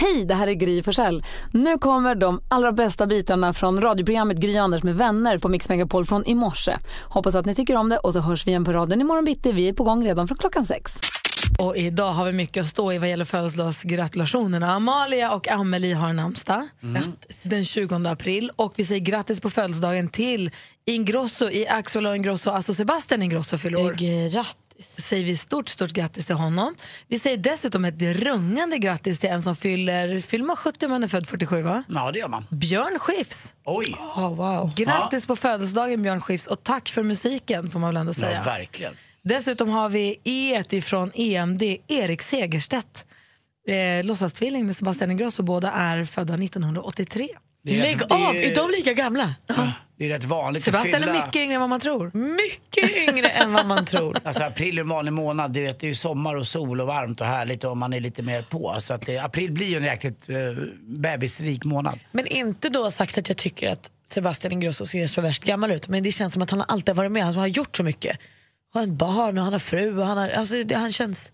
Hej, det här är Gry Forssell. Nu kommer de allra bästa bitarna från radioprogrammet Gry Anders med vänner på Mix Megapol från i morse. Hoppas att ni tycker om det och så hörs vi igen på raden imorgon bitti. Vi är på gång redan från klockan sex. Och idag har vi mycket att stå i vad gäller födelsedagsgratulationerna. Amalia och Amelie har namnsdag den 20 april och vi säger grattis på födelsedagen till Ingrosso i Axel och Ingrosso, alltså Sebastian Ingrosso fyller år. Grattis. Säger vi stort, stort grattis till honom. Vi säger dessutom ett rungande grattis till en som fyller, fyller man 70 man är född 47 va? Ja, det gör man. Björn Skifs. Oj! Oh, wow. Grattis på födelsedagen Björn Skifs och tack för musiken får man väl ändå säga. Ja, verkligen. Dessutom har vi E ifrån EMD, Erik Segerstedt. Eh, låtsastvilling med Sebastian Ingrosso, båda är födda 1983. Är Lägg rätt- av, är- är de lika gamla? Det är rätt vanligt Sebastian att är fylla... mycket yngre än vad man tror. Mycket yngre än vad man tror. Alltså april är en vanlig månad, du vet, det är ju sommar och sol och varmt och härligt och man är lite mer på. Så att det, april blir ju en jäkligt uh, bebisrik månad. Men inte då sagt att jag tycker att Sebastian Ingrosso ser så värst gammal ut. Men det känns som att han alltid har varit med. Han har gjort så mycket. Han har ett barn och han har fru. Och han, har, alltså, det, han känns...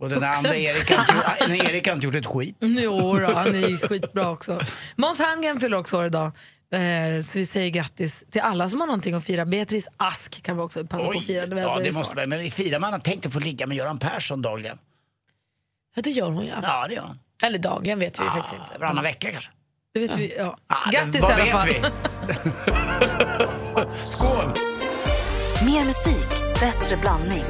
Och den andra Erik har, inte, den Erik har inte gjort ett skit. Jo, då, han är skitbra också. Måns Herngren fyller också år idag. Eh, så vi säger grattis till alla som har någonting att fira. Beatrice Ask kan vi också passa på att fira. Det ja, det måste man. Men firar man har tänkt att få ligga med Göran Persson dagligen? Ja, det gör hon ja. Ja, det gör han. Eller dagligen vet vi ju faktiskt Ja, inte. varannan vecka kanske. Det vet vi. Ja. Ja, det- Grattis vad i alla vet fall. vi? Skål! Mer musik, bättre blandning.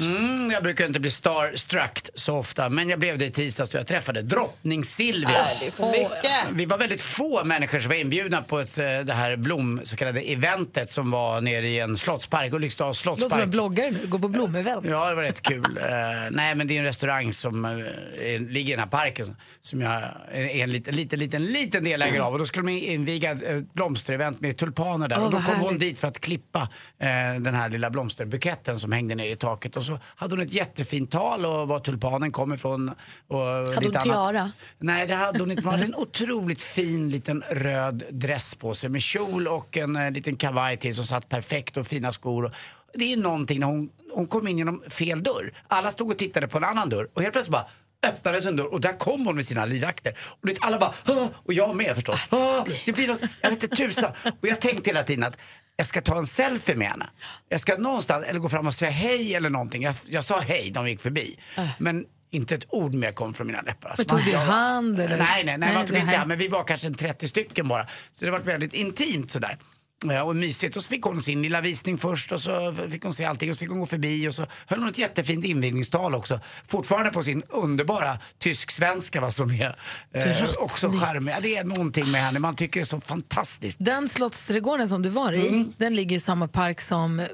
Mm, jag brukar inte bli starstruck så ofta, men jag blev det i tisdags då jag träffade drottning Silvia. För mycket. Vi var väldigt få människor som var inbjudna på ett, eh, det här Blom, så kallade eventet som var nere i en slottspark, Ulriksdals Låter som en slottspark. bloggare nu, går på blomevent. Ja, det var rätt kul. Eh, nej, men det är en restaurang som är, ligger i den här parken som jag är en liten, liten, liten, liten delägare av. Och då skulle de inviga ett blomsterevent med tulpaner där. Åh, och då kom hon härligt. dit för att klippa eh, den här lilla blomsterbuketten som hängde ner i taket. Och så hade hon ett jättefint tal och var tulpanen kom ifrån. Och hade hon tiara? Nej, det hade hon inte. Hon hade en otroligt fin liten röd dress på sig med kjol och en eh, liten kavaj till som satt perfekt och fina skor. Och Det är någonting när hon, hon kom in genom fel dörr. Alla stod och tittade på en annan dörr och helt plötsligt bara öppnades en dörr och där kom hon med sina livvakter. Och alla bara "Åh!" och jag med förstås. "Åh, Det blir något, jag vet inte tusan. Och jag tänkte hela tiden att jag ska ta en selfie med henne. Jag ska någonstans, eller gå fram och säga hej eller någonting. Jag, jag sa hej när hon gick förbi. Men inte ett ord mer kom från mina läppar. Alltså, Men tog du hand, eller? Nej, nej, nej, Nej, man tog inte hand, men vi var kanske en 30 stycken bara. Så det var väldigt intimt sådär. Ja, och mysigt. Och så fick hon sin lilla visning först och så fick hon se allting och så fick hon gå förbi och så höll hon ett jättefint invigningstal också. Fortfarande på sin underbara tysk-svenska va, som är eh, också charmig. Ja, det är någonting med henne, man tycker det är så fantastiskt. Den slottsträdgården som du var i, Mm. den ligger i samma park som äh,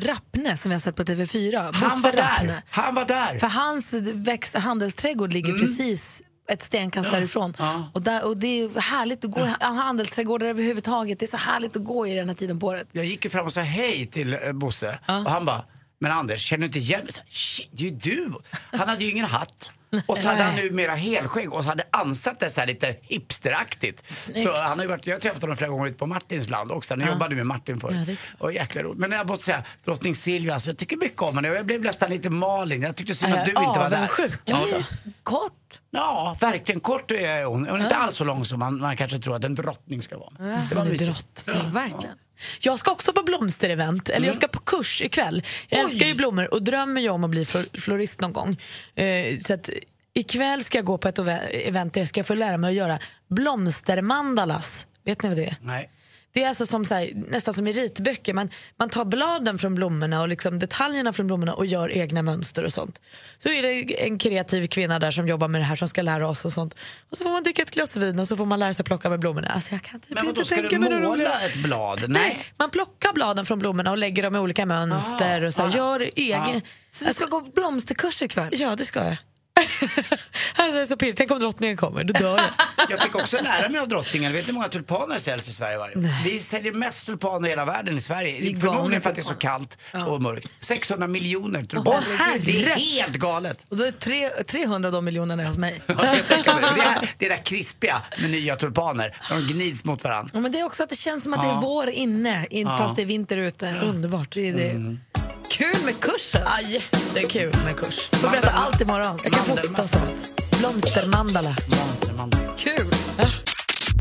Rappne som vi har sett på TV4. Han Bosse var där! Rappne. Han var där! För hans växt, handelsträdgård ligger precis ett stenkast därifrån. Mm. ja. Och, där, och det är härligt att gå i handelsträdgårdar överhuvudtaget. Det är så härligt att gå i den här tiden på året. Jag gick ju fram och sa hej till eh, Bosse och han bara men Anders, känner du inte igen mig? Det är ju du! Han hade ju ingen hatt. Och så hade han nu mera helskägg och så hade ansatt det så här lite hipsteraktigt. Så han har ju varit, jag har träffat honom flera gånger ute på Martins land också. Han jobbade med Martin förut. Ja, och jäkla roligt. Men jag måste säga, drottning Silvia, alltså, jag tycker mycket om henne. Jag blev nästan lite Malin. Jag tyckte synd att du inte var där. avundsjuk, alltså. Kort. Ja, verkligen. Kort är hon. Hon är inte alls så lång som man, man kanske tror att en drottning ska vara. Det var Hon är mysigt. drottning. Verkligen. Jag ska också på blomsterevent, eller jag ska på kurs ikväll. Jag älskar ju blommor och drömmer ju om att bli flor- florist någon gång. Eh, så att ikväll ska jag gå på ett event där jag ska få lära mig att göra blomstermandalas. Vet ni vad det är? Nej. Det är alltså som så här, nästan som i ritböcker. Man, man tar bladen från blommorna och liksom detaljerna från blommorna och gör egna mönster och sånt. Så är det en kreativ kvinna där som jobbar med det här som ska lära oss och sånt. Och så får man dricka ett glas vin och så får man lära sig plocka med blommorna. Alltså jag kan typ Men inte ska tänka du mig något måla ett blad? Nej. Nej, man plockar bladen från blommorna och lägger dem i olika mönster och så här, gör egen. Så du ska gå på blomsterkurs ikväll? Ja, det ska jag. Alltså, det är så pirrigt. Tänk om drottningen kommer, då dör jag. Jag fick också lära mig av drottningen. Vet ni hur många tulpaner säljs i Sverige varje år? Vi säljer mest tulpaner i hela världen i Sverige. galna Förmodligen för att det är så kallt och mörkt. 600 miljoner tulpaner. Åh, det är helt galet. Och då är tre, 300 av de miljonerna hos mig. Ja, jag tänker mig det. är, det är där krispiga med nya tulpaner. De gnids mot varandra. Ja, men det är också att det känns som att det Ja. är vår inne, in, fast det är vinter ute. Underbart. Det är det. Kul med kursen! Ja, jättekul med kurs. Får berätta allt imorgon. Jag kan fota och sånt. Blomstermandala. Kul!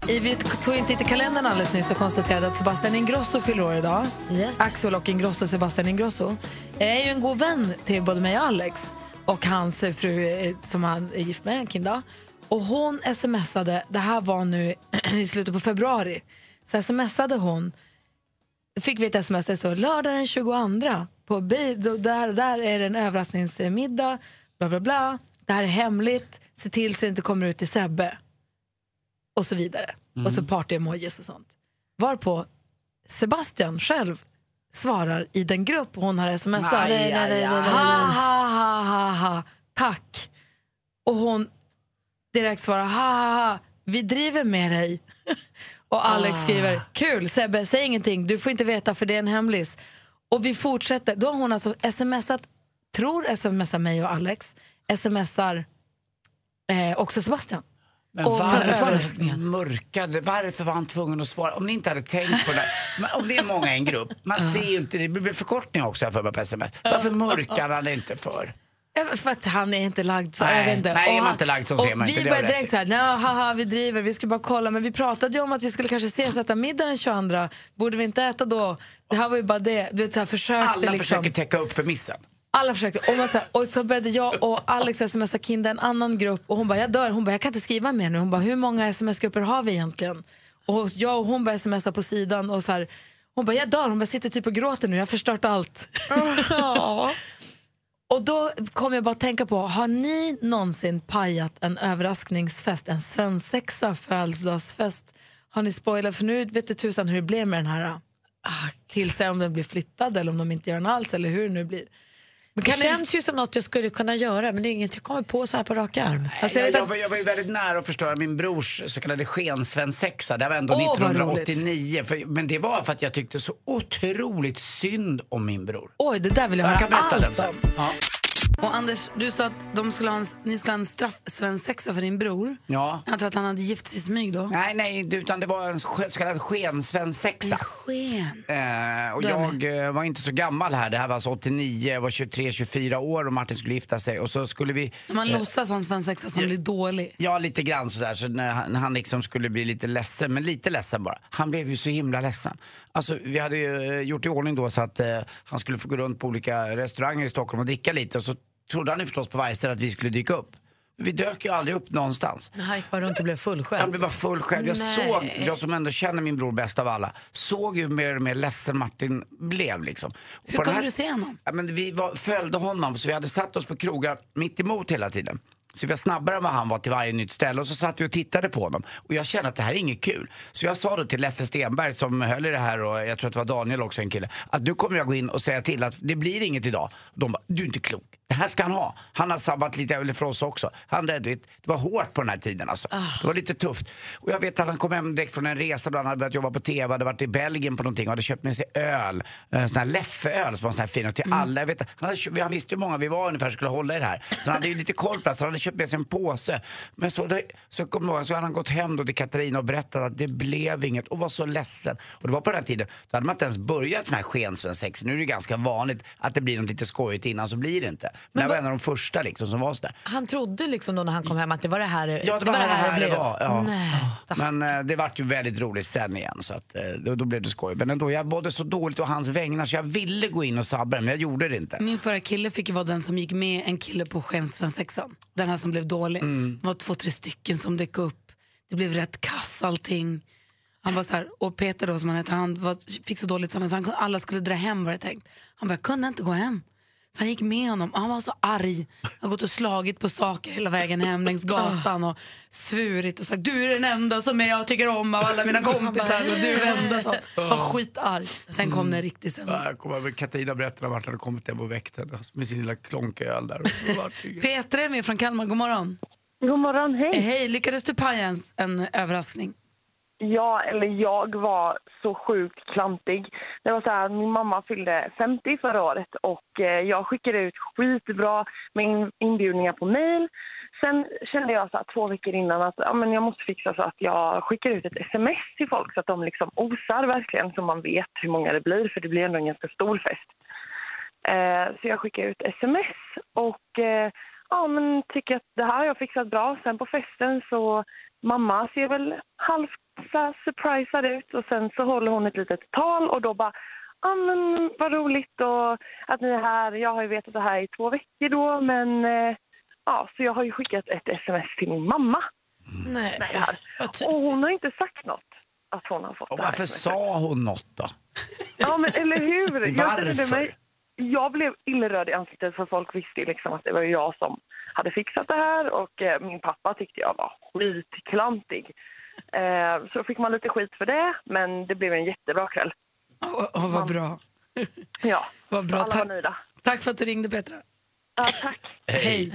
I, vi tog in titt i kalendern alldeles nyss och konstaterade att Sebastian Ingrosso fyller år idag. Yes. Axel och Ingrosso, Sebastian Ingrosso, är ju en god vän till både mig och Alex och hans fru eh, som han är gift med, Kinda. Och hon smsade, det här var nu i slutet på februari, så smsade hon, fick vi ett sms där det står lördag den 22 på bi, då, där, där är det en överraskningsmiddag, bla bla bla, det här är hemligt, se till så det inte kommer ut till Sebbe och så vidare. Och så party-emojis och sånt. Varpå Sebastian själv svarar i den grupp hon har smsat. Aj, aj, aj. Ha, ha, ha, ha, ha, tack. Och hon direkt svarar ha, ha, ha, vi driver med dig. och Alex skriver, kul Sebbe, säg ingenting, du får inte veta för det är en hemlis. Och vi fortsätter, då har hon alltså smsat, tror smsar mig och Alex, smsar eh, också Sebastian. Men Och varför mörkade, varför var han tvungen att svara? Om ni inte hade tänkt på det. Om det är många i en grupp, man ser ju inte det. Blir förkortning också för mig på sms. Varför mörkar han inte för? För att han är inte lagd så. Nej, jag vet inte. nej, är man inte lagd så ser man vi inte, har började direkt så här, nej, haha, vi driver, vi ska bara kolla. Men vi pratade ju om att vi skulle kanske ses och äta middag den 22. Borde vi inte äta då? Det här var ju bara det. Du vet, så här, försökte Alla liksom. försöker täcka upp för missen. Alla försökte. Och, man, så här, och så började jag och Alex smsa Kinda en annan grupp och hon bara, jag dör. Hon bara, jag kan inte skriva mer nu. Hon bara, hur många sms-grupper har vi egentligen? Och jag och hon började smsa på sidan och så här, hon bara, jag dör. Hon bara, sitter typ och gråter nu, jag har förstört allt. Och då kom jag bara att tänka på, har ni någonsin pajat en överraskningsfest, en svensexa födelsedagsfest? Har ni spoilat? För nu vet du tusan hur det blev med den här ah, tills om den blir flyttad eller om de inte gör den alls eller hur det nu blir. Men Det känns ju som något jag skulle kunna göra men det är inget jag kommer på så här på rak arm. Alltså, jag jag, jag, var, jag var ju väldigt nära att förstöra min brors så kallade skensvensexa. Det var ändå Åh, vad 1989. För, men det var för att jag tyckte så otroligt synd om min bror. Oj, det där vill jag, Jag höra allt om. Och Anders, du sa att de skulle ha en, ni skulle ha en straff-svensexa för din bror. Ja. Jag tror att han hade gift sig i smyg då. Nej, nej, utan det var en sk- så kallad skensvensexa. Sken. Eh, och Du är jag eh, var inte så gammal här. Det här var alltså 89, jag var 23-24 år och Martin skulle gifta sig. Och så skulle vi... Man låtsas ha en svensexa som blir dålig. Ja, lite grann sådär. Så när han, när han liksom skulle bli lite ledsen, men lite ledsen bara. Han blev ju så himla ledsen. Alltså, vi hade ju eh, gjort i ordning då så att eh, han skulle få gå runt på olika restauranger i Stockholm och dricka lite. Och så trodde han ju förstås på varje ställe att vi skulle dyka upp. Men vi dök ju aldrig upp någonstans. Han gick bara runt och blev full själv. Han blev bara full själv. Jag Nej. såg, jag som ändå känner min bror bäst av alla, såg ju mer och mer ledsen Martin blev liksom. Hur kunde du se honom? Ja, men vi var, följde honom så vi hade satt oss på krogar mitt emot hela tiden. Så vi var snabbare än vad han var till varje nytt ställe och så satt vi och tittade på honom. Och jag kände att det här är inget kul. Så jag sa då till Leffe Stenberg som höll i det här och jag tror att det var Daniel också en kille. Att nu kommer jag gå in och säga till att det blir inget idag. Och de bara, du är inte klok. Det här ska han ha. Han har sabbat lite eller för oss också. Han, det, det var hårt på den här tiden alltså. Det var lite tufft. Och jag vet att han kom hem direkt från en resa då han hade börjat jobba på TV, hade varit i Belgien på någonting och hade köpt med sig öl. En sån här Leffe-öl som var sån här fin och till alla. Jag vet, han, hade, han visste hur många vi var ungefär som skulle hålla i det här. Så han hade ju lite koll på det. Så han hade köpt med sig en påse. Men så, det, så, kom jag så hade han gått hem då till Katarina och berättat att det blev inget och var så ledsen. Och det var på den här tiden, då hade man inte ens börjat den här skensvensexen. Nu är det ganska vanligt att det blir något lite skojigt innan så blir det inte. Men, det var en av de första liksom som var sådär. Han trodde liksom då när han kom hem att det var det här Ja, det var, det här det blev. var. Ja. Nej. Men eh, det vart ju väldigt roligt sen igen så att, eh, då, då blev det skoj. Men ändå, jag mådde så dåligt å hans vägnar så jag ville gå in och sabba det, men jag gjorde det inte. Min förra kille fick ju vara den som gick med en kille på skensvensexan. Den här som blev dålig. Det var två, tre stycken som dök upp. Det blev rätt kass allting. Han var så här, och Peter då som han heter, han var, fick så dåligt samman så han, alla skulle dra hem var det tänkt. Han bara, jag kunde inte gå hem. Så han gick med honom och han var så arg. Han har gått och slagit på saker hela vägen hem längs gatan och svurit och sagt du är den enda som jag tycker om av alla mina kompisar och du är den enda som var skitarg. Sen kom det en riktig sen. Katarina berättade om att han hade kommit hem och väckt henne med sin lilla klonköl där. Petra är med från Kalmar, god morgon. God morgon, hej. Hej, lyckades du paja en, en överraskning? Jag, eller jag var så sjukt klantig. Det var så här, min mamma fyllde 50 förra året och eh, jag skickade ut skitbra med inbjudningar på mail. Sen kände jag så här, två veckor innan att ja, men jag måste fixa så att jag skickar ut ett sms till folk så att de liksom osar verkligen så man vet hur många det blir för det blir ändå en ganska stor fest. Eh, så jag skickade ut sms och eh, ja, men tycker att det här har jag fixat bra. Sen på festen så mamma ser väl halvt surprisad ut och sen så håller hon ett litet tal och då bara Ja men vad roligt och att ni är här. Jag har ju vetat det här i två veckor då men eh, ja så jag har ju skickat ett sms till min mamma. Nej. Och hon har inte sagt något att hon har fått Och det här varför sa hon något då? Ja men eller hur? Jag, kände Varför? mig, jag blev illröd i ansiktet för folk visste ju liksom att det var jag som hade fixat det här och eh, min pappa tyckte jag var skitklantig. Eh, så fick man lite skit för det men det blev en jättebra kväll. Och, och vad bra. Ja, Vad bra. alla var nöjda. tack för att du ringde Petra. Ja, tack. Hej.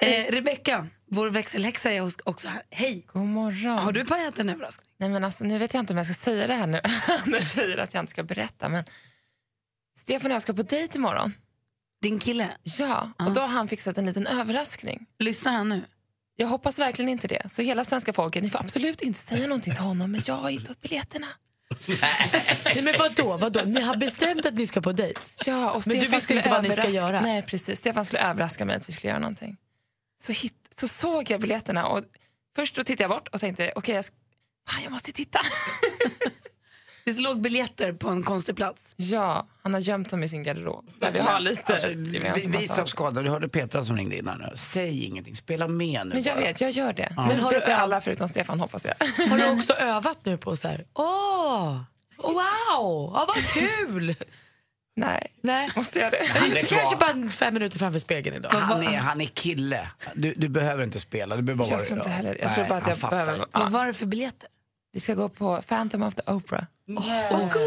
Eh, Rebecka, vår växelhäxa är också här. Hej. God morgon. Har du pajat en överraskning? Nej, men alltså, nu vet jag inte om jag ska säga det här nu. Anders säger att jag inte ska berätta. Men Stefan och jag ska på dejt imorgon. Din kille? Ja, och då har han fixat en liten överraskning. Lyssnar han nu? Jag hoppas verkligen inte det. Så hela svenska folket, ni får absolut inte säga någonting till honom, men jag har hittat biljetterna. Nej, men vadå, vadå? Ni har bestämt att ni ska på dejt? Ja, och Men Stefan du visste skulle inte vad ni ska överraska- göra? Nej, precis. Stefan skulle överraska mig att vi skulle göra någonting. Så, hit, så såg jag biljetterna och först då tittade jag bort och tänkte, okej, jag, sk- fan, jag måste titta. Det låg biljetter på en konstig plats. Ja, han har gömt dem i sin garderob. Där vi har lite Alltså, vi, vi som skadade, du hörde Petra som ringde innan nu. Säg ingenting, spela med nu Men jag bara. vet, jag gör det. Ja. Men har vet du alla förutom Stefan hoppas jag. Har du också övat nu på så här, åh, wow, ja, vad kul? Nej, Nej. måste jag det? Han är Kanske bara fem minuter framför spegeln idag. Han är, han är kille. Du, du behöver inte spela. Du behöver bara Jag tror inte heller Jag Nej, tror bara att jag fattar behöver... Vad var det för biljetter? Vi ska gå på Phantom of the Opera.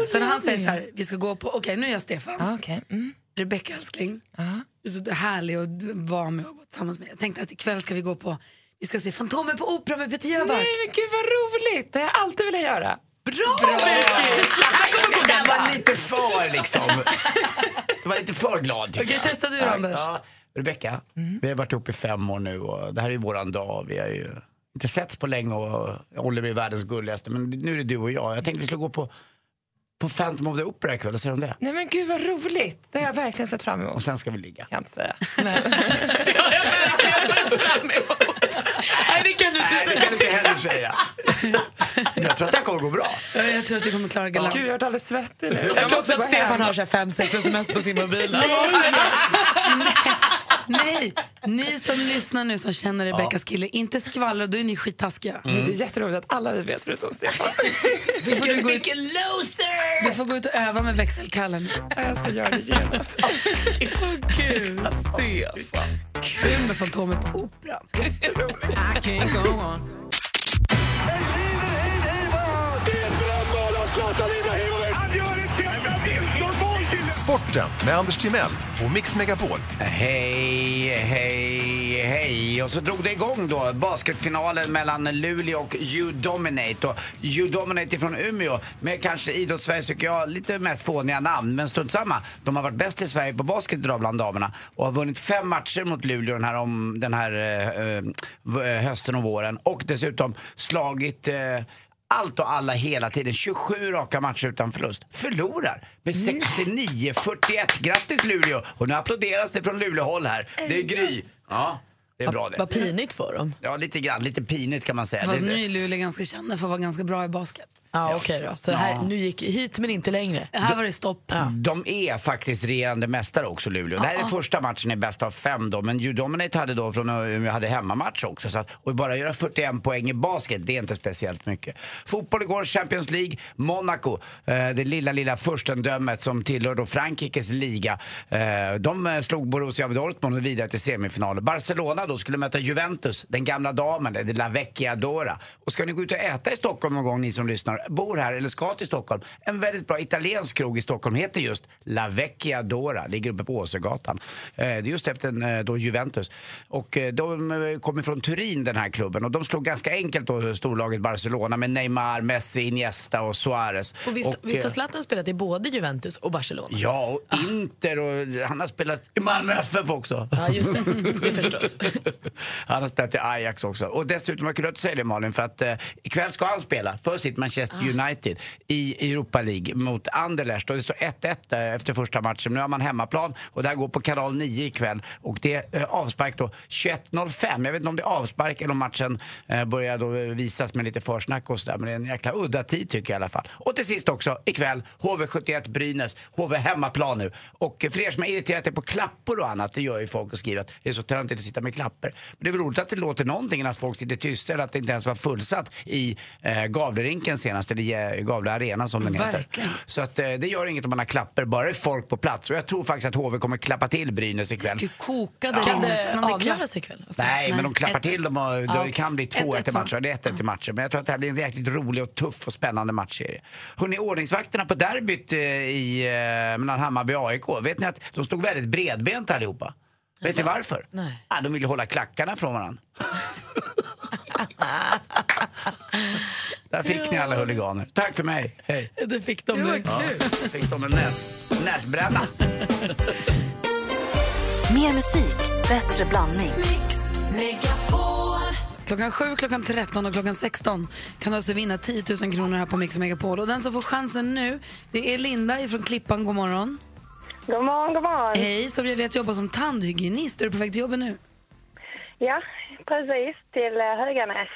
Så när han säger så här, vi ska gå på, okej nu är jag Stefan, Ja, okej. Mm. Rebecka älskling, Ja. du är så härlig att vara med och vara tillsammans med. Jag tänkte att ikväll ska vi gå på, vi ska se Fantomen på Opera med Peter Jöback. Nej men gud vad roligt, det har jag alltid velat göra. Bra! Det där var lite för liksom. Det var lite för glad tycker Okej, jag. testa du då, Anders. Ja. Rebecka, vi har varit ihop i fem år nu och det här är ju våran dag. Vi har ju inte setts på länge och Oliver är världens gulligaste men nu är det du och jag. Jag tänkte vi skulle gå på, på Phantom of the Opera ikväll och se om det. Nej men gud vad roligt, det har jag verkligen sett fram emot. Och sen ska vi ligga. Kan jag inte säga. Nej, det kan du inte Nej, det kan du inte heller säga. Jag tror att det här kommer gå bra. säga. Jag tror att du kommer klara galant. Gud jag är alldeles svettig nu. Jag tror också att Stefan har så här fem, sex sms på sin mobil. Nej, ni som lyssnar nu som känner Rebeckas kille, inte skvallra, då är ni skittaskiga. Det är jätteroligt att alla vi vet förutom Stefan. Så får du, gå ut, Vilken loser! du får gå ut och öva med växelkallen. Ja, jag ska göra det genast. Kul med Fantomen på Operan. Sporten med Anders Timell och Mix Megapol. Hej, hej, hej. Och så drog det igång då, basketfinalen mellan Luleå och U-Dominate. Och U-Dominate från Umeå med kanske idrottssverige tycker jag lite mest fåniga namn. Men strunt samma. De har varit bäst i Sverige på basket idag bland damerna och har vunnit fem matcher mot Luleå den här, om, den här eh, eh hösten och våren. Och dessutom slagit eh, allt och alla hela tiden. 27 raka matcher utan förlust. Förlorar med 69-41. Grattis Luleå! Och nu applåderas det från Luleåhåll här. Det är Gry. Ja, det är bra det. Vad pinigt för dem. Ja, lite grann. Lite pinigt kan man säga. Fast nu är Luleå ganska kända för att vara ganska bra i basket. Ja, okej då. Så här, Ja. nu gick hit men inte längre. Här var det stopp. De är faktiskt regerande mästare också, Luleå. Det här är första matchen i bäst av fem då, men U-Dominate hade då från Umeå hade hemmamatch också. Så att, och bara göra 41 poäng i basket, det är inte speciellt mycket. Fotboll igår, Champions League, Monaco, eh, det lilla, lilla furstendömet som tillhör då Frankrikes liga. Eh, de eh, slog Borussia Dortmund vidare till semifinal. Barcelona då skulle möta Juventus, den gamla damen, det är La Vecchia Dora. Och ska ni gå ut och äta i Stockholm någon gång, ni som lyssnar, bor här eller ska till Stockholm, en väldigt bra italiensk krog i Stockholm heter just La Vecchia Dora, ligger uppe på Åsögatan. Eh, det är just efter eh, då Juventus. Och eh, de kommer från Turin den här klubben och de slog ganska enkelt då storlaget Barcelona med Neymar, Messi, Iniesta och Suarez. Och visst, Och, visst har Zlatan spelat i både Juventus och Barcelona? Ja, och Inter och han har spelat i Malmö FF också. Ja, just det. Det förstås. Han har spelat i Ajax också. Och dessutom, kul att du säger det Malin, för att eh, ikväll ska han spela för sitt Manchester United i Europa League mot Anderlecht. Och det står 1-1 eh, efter första matchen. Nu har man hemmaplan och det här går på kanal 9 ikväll. Och det är eh, avspark då 21.05. Jag vet inte om det är avspark eller om matchen eh, börjar då eh, visas med lite försnack och sådär. Men det är en jäkla udda tid tycker jag i alla fall. Och till sist också, ikväll HV71 Brynäs. HV hemmaplan nu. Och för er som har irriterat er på klappor och annat, det gör ju folk och skriver att det är så töntigt att sitta med klappor. Men det är väl roligt att det låter någonting än att folk sitter tysta eller att det inte ens var fullsatt i eh, Gavlerinken senast, eller eh, Gavle Arena som den heter. Så att, eh, det gör inget om man har klappor, bara det är folk på plats. Och jag tror faktiskt att HV kommer klappa till Brynäs ikväll. Det koka där Kan inne. det avgöras ikväll? Nej, men de klappar Ett- till dem och det Ja, kan bli 2-1 ett- i matcher. Det är 1-1 i matcher. Men jag tror att det här blir en jäkligt rolig och tuff och spännande matchserie. Hörrni, ordningsvakterna på derbyt eh, i, eh, mellan Hammarby och AIK, vet ni att de stod väldigt bredbent allihopa? Vet ni varför? Nej. Ja, de ville hålla klackarna från varandra. Där fick ni alla huliganer. Tack för mig. Hej. Det fick de nu. Ja, fick de en näs, näsbränna. Mer musik, bättre blandning. Klockan 7, klockan 13 och klockan 16 kan du alltså vinna 10 000 kronor här på Mix Megapol. Och den som får chansen nu, det är Linda från Klippan. God morgon. God morgon, god morgon. Hej, som jag vet jobbar som tandhygienist. Är du på väg till jobbet nu? Ja, precis. Till eh, Höganäs.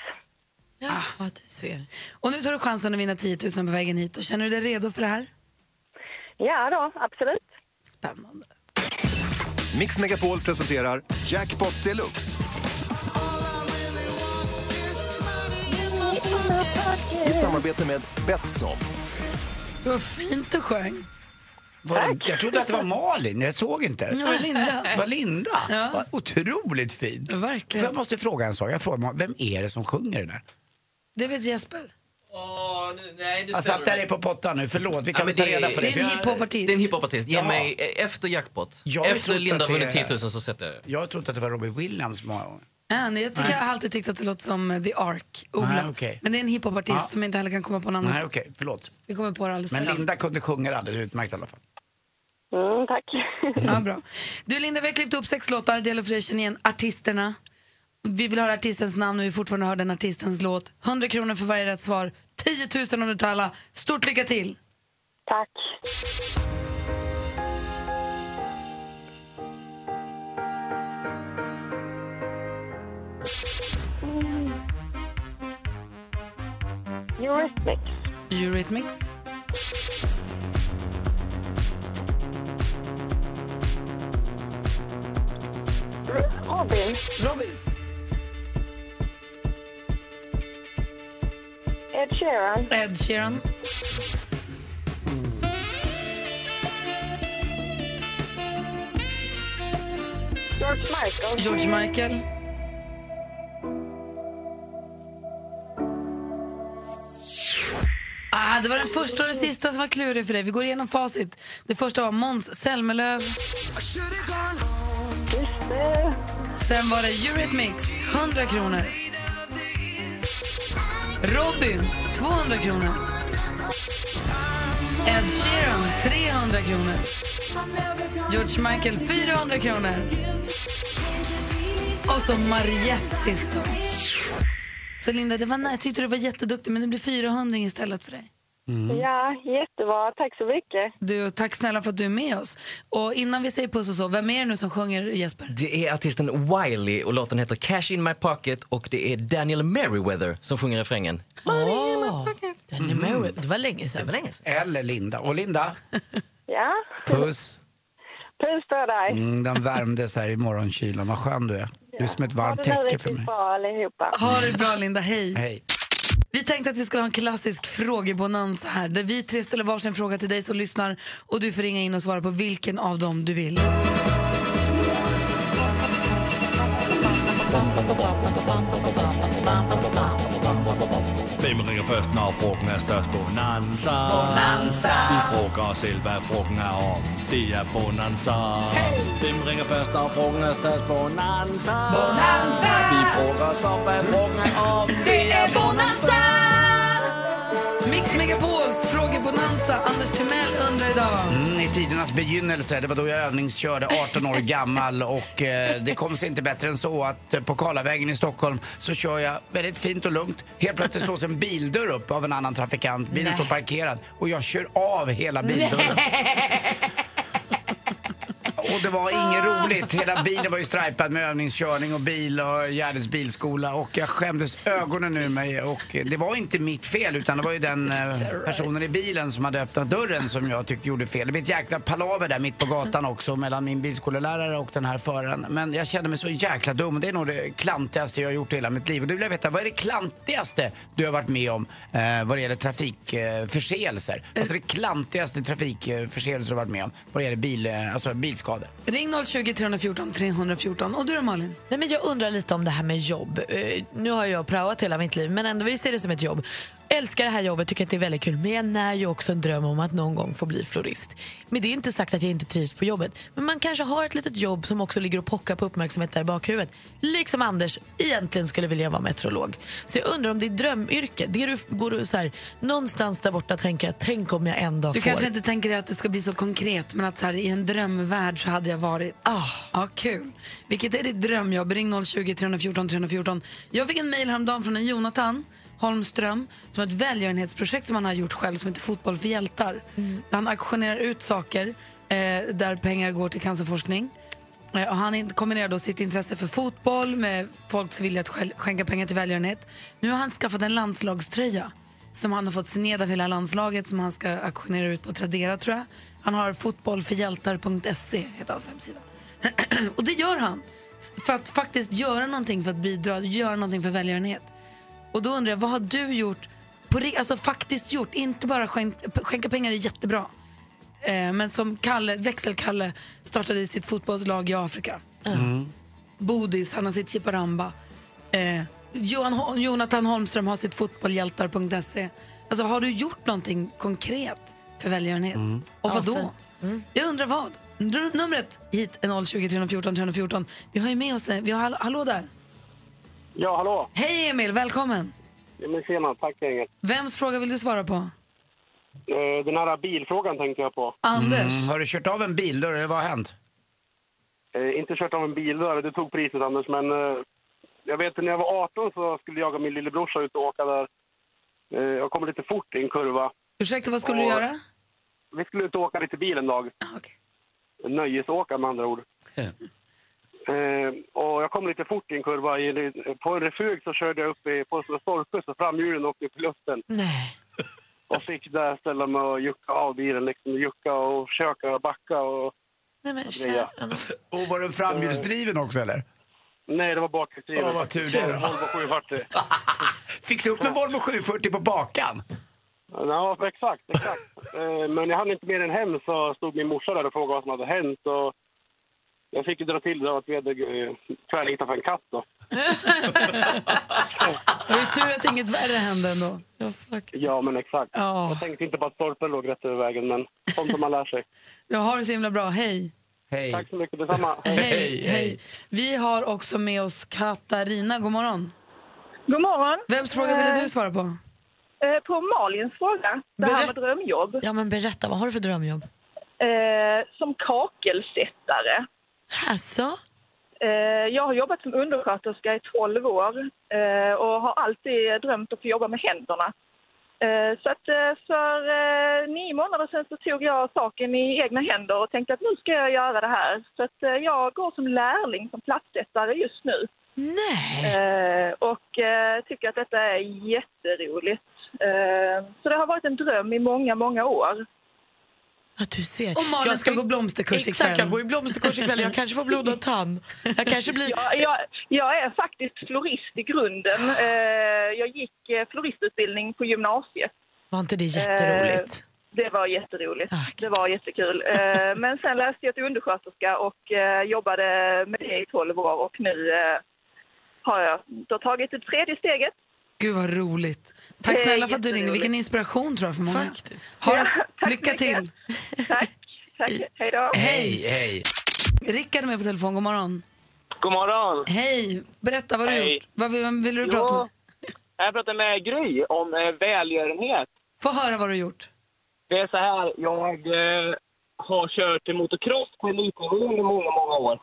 Ja, ah, du ser. Och nu tar du chansen att vinna 10 000 på vägen hit. Och känner du dig redo för det här? Ja då, absolut. Spännande. Mix Megapol presenterar Jackpot Deluxe. I samarbete med Betsson. Vad fint du sjöng. Var det, jag trodde att det var Malin, jag såg inte. Ja, Linda. Det var Linda. Ja. Vad Otroligt fint. Verkligen. Jag måste fråga en sak. Jag frågar, vem är det som sjunger den här? Det vet Jesper. Nu- nej, det Jag ställer satt där mig. i på pottan nu, förlåt. Vi kan Ja, ta det är- reda på det. Det är en för jag- hiphopartist. Det är en hiphopartist. Ge Ja. mig eh, efter jackpot. Jag efter Linda har det vunnit är- 10 000 så sätter jag Jag har trott att det var Robbie Williams många gånger. Ja, nej, jag, tycker, Nej. jag har alltid tyckt att det låter som eh, The Ark, Ola. Nej, okej. Men det är en hiphopartist Ja. som jag inte heller kan komma på namnet Nej, på. okej, förlåt. Vi kommer på det alldeles Men. Linda kunde sjunga det alldeles utmärkt i alla fall. Mm, tack. Ja, bra. Du Linda, vi har klippt upp sex låtar. Det gäller för dig att känna igen artisterna. Vi vill höra artistens namn och vi fortfarande hör den artistens låt. 100 kronor för varje rätt svar. 10 000 om du tar alla. Stort lycka till! Tack. Mm. Eurythmics. Eurythmics. Robin. Robin. Ed Sheeran. Ed Sheeran. George Michael. George Michael. Ah, det var den första och den sista som var klurig för dig. Vi går igenom facit. Det första var Måns Zelmerlöw. Sen var det Eurythmics, 100 kronor. Robin, 200 kronor. Ed Sheeran, 300 kronor. George Michael, 400 kronor. Och så Mariette sist då. Så Linda, det var, jag tyckte du var jätteduktig men det blir 400 istället för dig. Ja, jättebra. Tack så mycket. Du, tack snälla för att du är med oss. Och innan vi säger puss och så, vem är det nu som sjunger Jesper? Det är artisten Wiley och låten heter Cash in my pocket och det är Daniel Merriweather som sjunger refrängen. Money in my Ja, den är med. Det var länge sedan. Eller Linda. Och Linda, Ja, puss. puss på dig. Mm, den värmde så här i morgonkylan. Vad skön du är. Du är som ett varmt täcke för mig. bra allihopa. Ha det bra Linda, hej. Hej. Vi tänkte att vi skulle ha en klassisk frågebonanza här där vi tre ställer varsin fråga till dig som lyssnar och du får ringa in och svara på vilken av dem du vill. Hvem ringer først, når frugten er størst? Bonanza. Bonanza. Vi frågar os selv, hvad frugten er om. Det er Bonanza. Hey. Hvem ringer først, når frugten er størst? Bonanza. Bonanza. Vi frågar os om, hvad frugten er om. Det är Bonanza! Mix Megapols frågebonanza. Anders Timell undrar idag. Mm, I tidernas begynnelse, det var då jag övningskörde, 18 år gammal och eh, det kom sig inte bättre än så att eh, på Karlavägen i Stockholm så kör jag väldigt fint och lugnt. Helt plötsligt slås en bildörr upp av en annan trafikant. Bilen står parkerad och jag kör av hela bildörren. Och det var inget roligt. Hela bilen var ju stripad med övningskörning och bil och Gärdets bilskola och jag skämdes ögonen ur mig och det var inte mitt fel utan det var ju den eh, personen i bilen som hade öppnat dörren som jag tyckte gjorde fel. Det blev ett jäkla palaver där mitt på gatan också mellan min bilskolelärare och den här föraren. Men jag kände mig så jäkla dum. Det är nog det klantigaste jag har gjort i hela mitt liv. Och då vill jag veta, vad är det klantigaste du har varit med om eh, vad det gäller trafikförseelser? Alltså det klantigaste trafikförseelser du har varit med om vad det gäller bil, eh, alltså bilskador. Ring 020 314 314. Och du då Malin? Nej, men jag undrar lite om det här med jobb. Eh, nu har jag praoat hela mitt liv men ändå vill se det som ett jobb. Älskar det här jobbet, tycker att det är väldigt kul men jag när ju också en dröm om att någon gång få bli florist. Men det är inte sagt att jag inte trivs på jobbet. Men man kanske har ett litet jobb som också ligger och pockar på uppmärksamhet där i bakhuvudet. Liksom Anders egentligen skulle vilja vara meteorolog. Så jag undrar om det är drömyrke, det du går så här, någonstans där borta tänker jag, tänk om jag en dag Du får. kanske inte tänker att det ska bli så konkret men att så här, i en drömvärld så hade jag varit. Ah. Ja, kul. Vilket är ditt drömjobb? Ring 020 314 314. Jag fick en mejl häromdagen från en Jonathan Holmström som har ett välgörenhetsprojekt som han har gjort själv som heter Fotboll för hjältar. Mm. Han auktionerar ut saker eh, där pengar går till cancerforskning. Eh, och han in- kombinerar då sitt intresse för fotboll med folks vilja att skänka pengar till välgörenhet. Nu har han skaffat en landslagströja som han har fått signerad av hela landslaget som han ska auktionera ut på Tradera tror jag. Han har fotbollförhjältar.se heter hans hemsida. och det gör han för att faktiskt göra någonting för att bidra, göra någonting för välgörenhet. Och då undrar jag, vad har du gjort, på, alltså faktiskt gjort, inte bara skänk, skänka pengar är jättebra. Eh, men som Kalle, Växelkalle startade sitt fotbollslag i Afrika. Bodis, han har sitt Chiparamba. Eh, Johan, Jonathan Holmström har sitt fotbollhjältar.se. Alltså har du gjort någonting konkret för välgörenhet? Mm. Och vad då? fint. Jag undrar vad? Numret hit är 020 314 314. Vi har ju med oss, vi har, hall- hallå där. Ja, hallå. Hej Emil, välkommen. Ja, men tjena, tack gänget. Vems fråga vill du svara på? Eh, Den här bilfrågan tänkte jag på. Anders. Mm, har du kört av en bildörr eller vad har hänt? Eh, Inte kört av en bildörr, det tog priset Anders, men eh, jag vet när jag var 18 så skulle jag och min lillebrorsa ut och åka där. Eh, Jag kom lite fort i en kurva. Ursäkta, vad skulle du Och- göra? Vi skulle ut och åka lite bil en dag. Nöjesåka med andra ord. Eh, och jag kom lite fort i en kurva. I, på en refug så körde jag upp i, på en stolpe så framhjulen åkte upp i luften. Nej. Och fick där ställa mig och jucka av bilen, liksom jucka och försöka backa och Nej men greja. Och var den framhjulsdriven också eller? Nej, det var bakhjulsdriven. Åh, vad tur det. Volvo 740. Fick du upp en Volvo 740 på bakan? Ja, exakt, exakt. Eh, Men jag hann inte mer än hem så stod min morsa där och frågade vad som hade hänt. Och jag fick ju dra till det att vi hade eh, tvärnitat för en katt då. Det var ju tur att inget värre hände ändå. Ja, fuck. Ja, men exakt. Ja. Jag tänkte inte på att stolpen låg rätt över vägen, men sånt som man lär sig. Jag har det så himla bra. Hej. Hej. Tack så mycket, detsamma. Hej, hej. Vi har också med oss Katarina. God morgon. God morgon. Vems fråga ville du svara på? Eh, På Malins fråga, det här med drömjobb. Ja men berätta, vad har du för drömjobb? Eh, som kakelsättare. Alltså? Eh, jag har jobbat som undersköterska i 12 år eh, och har alltid drömt att få jobba med händerna. Eh, så att för nio månader sedan så tog jag saken i egna händer och tänkte att nu ska jag göra det här. Så att jag går som lärling som plattsättare just nu. Nej! Och tycker att detta är jätteroligt. Så det har varit en dröm i många, många år. Att du ser. Och Malin ska gå blomsterkurs Exakt, ikväll. jag går i blomsterkurs ikväll. Jag kanske får blodad tand. Jag kanske blir... Jag, jag, jag är faktiskt florist i grunden. Eh, Jag gick eh, floristutbildning på gymnasiet. Var inte det jätteroligt? Eh, Det var jätteroligt. Det var jättekul. Men sen läste jag till undersköterska och jobbade med det i 12 år och nu har jag då tagit det tredje steget. Gud vad roligt. Tack snälla för att du ringde. Vilken inspiration tror jag för många. Faktiskt. Ha Ja, lycka mycket. till. Tack. Tack. Hej då. Hej, hej. Rickard är med på telefon. God morgon. God morgon. Hej. Berätta vad du har Hej. gjort. Vad vill, vem vill du Jo, prata med? Jag pratar med Gry om eh, välgörenhet. Få höra vad du har gjort. Det är så här, jag eh, har kört motocross på elitnivå under många, många år.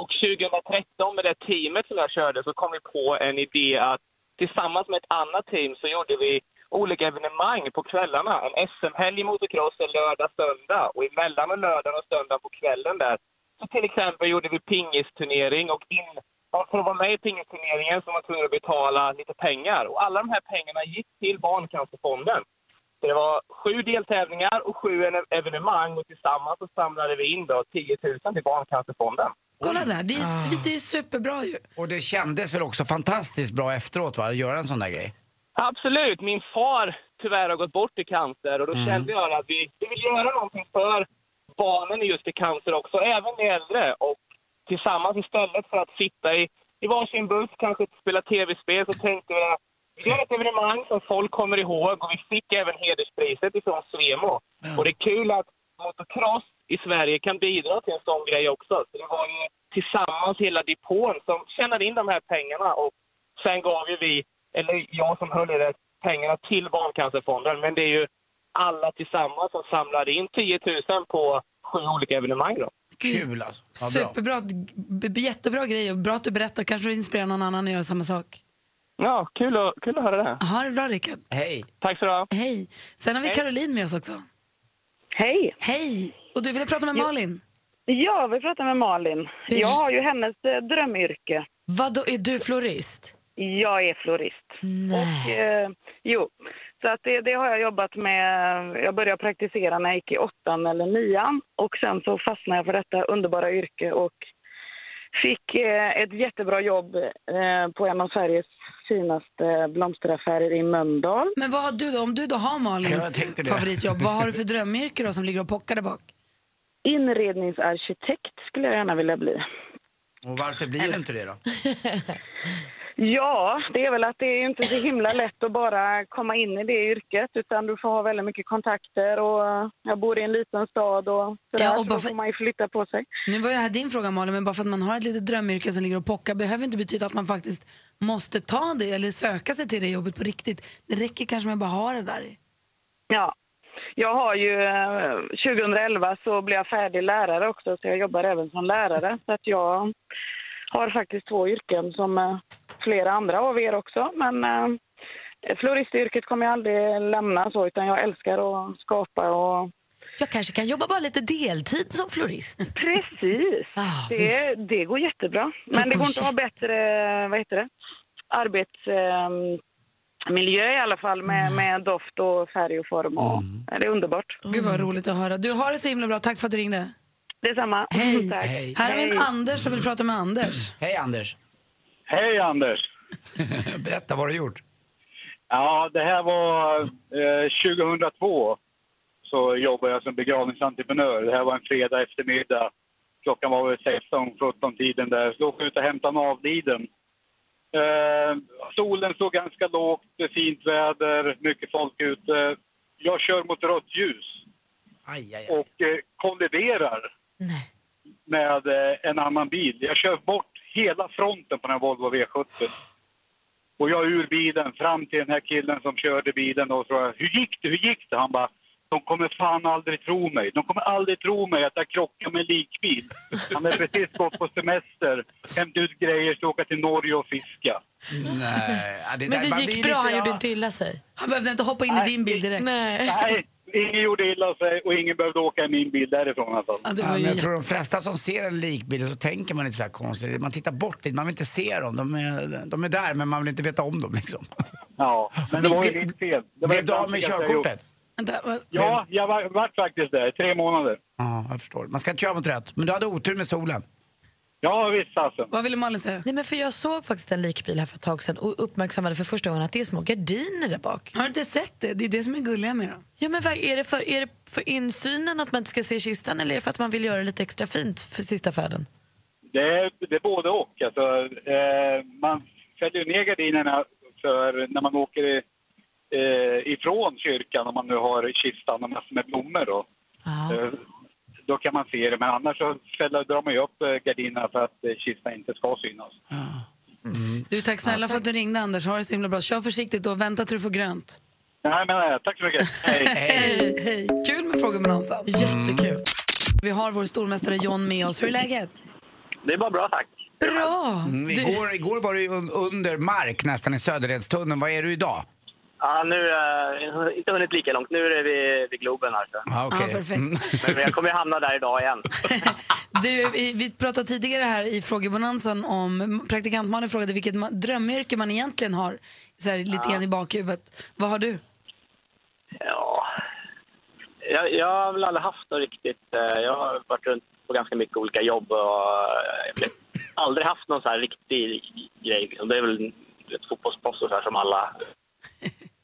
Och 2013 med det teamet som jag körde så kom vi på en idé att tillsammans med ett annat team så gjorde vi olika evenemang på kvällarna. En SM-helg i motocross en lördag, söndag och emellan och lördagen och söndagen på kvällen där. Så till exempel gjorde vi pingisturnering och in, för att vara med i pingisturneringen så var man tvungen att betala lite pengar. Och alla de här pengarna gick till Barncancerfonden. Så det var sju deltävlingar och sju evenemang och tillsammans så samlade vi in då 10 000 till Barncancerfonden. Kolla där, det är, ju- det är superbra ju. Och det kändes väl också fantastiskt bra efteråt va, att göra en sån där grej? Absolut. Min far tyvärr har gått bort i cancer och då Mm. kände jag att vi, vi vill göra någonting för barnen i just i cancer också, även de äldre. Och tillsammans istället för att sitta i, i varsin buss, kanske spela tv-spel, så tänkte vi att vi gör ett evenemang som folk kommer ihåg och vi fick även hederspriset ifrån Svemo. Och det är kul att motocross i Sverige kan bidra till en sån grej också. Så det var ju tillsammans hela depån som tjänade in de här pengarna och sen gav ju vi, eller jag som höll i det, pengarna till Barncancerfonden. Men det är ju alla tillsammans som samlade in 10 000 på sju olika evenemang då. Kul alltså. Ja, bra. Superbra, jättebra grej och bra att du berättar. Kanske du inspirerar någon annan att göra samma sak. Ja, kul att, kul att höra det. Ha det bra Rickard. Hej. Tack så du ha. Hej. Sen har vi Hej. Caroline med oss också. Hej. Hej. Och du ville prata med Malin? Ja, vi pratar med Malin. Jag har ju hennes eh, drömyrke. Vad då är du florist? Jag är florist. Och, eh, jo, så att det, det har jag jobbat med. Jag började praktisera när jag gick i åttan eller nian och sen så fastnade jag för detta underbara yrke och fick eh, ett jättebra jobb eh, på en av Sveriges finaste blomsteraffärer i Mölndal. Men vad har du då, om du då har Malins favoritjobb, vad har du för drömyrke då som ligger och pockar där bak? Inredningsarkitekt skulle jag gärna vilja bli. Och varför blir det inte det då? Ja, det är väl att det är inte så himla lätt att bara komma in i det yrket utan du får ha väldigt mycket kontakter och jag bor i en liten stad och sådär, Ja, och så bara för- får man ju flytta på sig. Nu var det här din fråga Malin, men bara för att man har ett litet drömyrke som ligger och pockar behöver inte betyda att man faktiskt måste ta det eller söka sig till det jobbet på riktigt. Det räcker kanske med att bara ha det där. Ja, jag har ju, eh, 2011 så blev jag färdig lärare också så jag jobbar även som lärare så att jag har faktiskt två yrken som eh, flera andra av er också men eh, floristyrket kommer jag aldrig lämna så utan jag älskar att skapa och Jag kanske kan jobba bara lite deltid som florist. Precis. Det, det går jättebra. Men det går inte att ha bättre vad heter det, arbetsmiljö i alla fall med, med doft och färg och form. Och, Det är underbart. Gud vad roligt att höra. Du har det så himla bra, tack för att du ringde. Detsamma. Hej. Tack. Här har vi en Anders som vill prata med Anders. Hej Anders. Hej Anders! Berätta vad du har gjort. Ja, det här var eh, 2002. Så jobbade jag som begravningsentreprenör. Det här var en fredag eftermiddag. Klockan var väl 16-17 tiden där. Så åkte jag ut och hämtade en avliden. Eh, solen stod ganska lågt, fint väder, mycket folk ute. Jag kör mot rött ljus Aj, aj, och eh, kolliderar med eh, en annan bil. Jag kör bort hela fronten på den här Volvo V70. Och jag är ur bilen fram till den här killen som körde bilen och frågade hur gick det, hur gick det? Han bara, de kommer fan aldrig tro mig. De kommer aldrig tro mig att jag krockade med en likbil. Han hade precis gått på semester, hämtat ut grejer, ska åka till Norge och fiska. Nej, ja, Men det gick bra, lite- han ja. gjorde inte illa sig. Han behövde inte hoppa in i din bil direkt. Nej, ingen gjorde illa sig och ingen behövde åka i min bil därifrån i alla fall. Ja, men jag tror de flesta som ser en likbil så tänker man inte så här konstigt. Man tittar bort lite, man vill inte se dem. De är, de är där men man vill inte veta om dem liksom. Ja, men det var ju mitt fel. Det var Blev det du av med körkortet? Ja, jag var, vart faktiskt där. Tre månader. Ja, jag förstår. Man ska inte köra mot rött. Men du hade otur med solen. Ja, visst alltså. Vad ville Malin säga? Nej, men för jag såg faktiskt en likbil här för ett tag sedan och uppmärksammade för första gången att det är små gardiner där bak. Har du inte sett det? Det är det som är gulliga med dem. Ja, men är det, för, är det för insynen att man inte ska se kistan eller är det för att man vill göra det lite extra fint för sista färden? Det är, det är både och. Alltså, eh, man fäller ner gardinerna för när man åker eh, ifrån kyrkan, om man nu har kistan och massor med blommor. Då. Eh, då kan man se det, men annars så fäller, drar man ju upp eh, gardinerna för att eh, kistan inte ska synas. Du, tack snälla för att du ringde Anders. Ha det så himla bra. Kör försiktigt och vänta tills du får grönt. Nej, men eh, tack så mycket. Hej. Hej, hej. Kul med frågebonanzan. Jättekul. Vi har vår stormästare John med oss. Hur är läget? Det är bara bra, tack. Bra! Mm, igår, igår var du under mark nästan i Söderledstunneln. Vad är du idag? Ja, nu har uh, inte hunnit lika långt. Nu är det vid, vid Globen. Alltså. Ja, okej. Ja, perfekt. Men jag kommer ju hamna där idag igen. Du, vi, pratade tidigare här i frågebonanzan om praktikantmannen frågade vilket drömyrke man egentligen har så här, lite grann i bakhuvudet. Vad har du? Ja, jag, jag har väl aldrig haft något riktigt... eh, jag har varit runt på ganska mycket olika jobb och eh, jag har aldrig haft någon så här riktig grej. liksom. Det är väl ett fotbollsproffs som alla...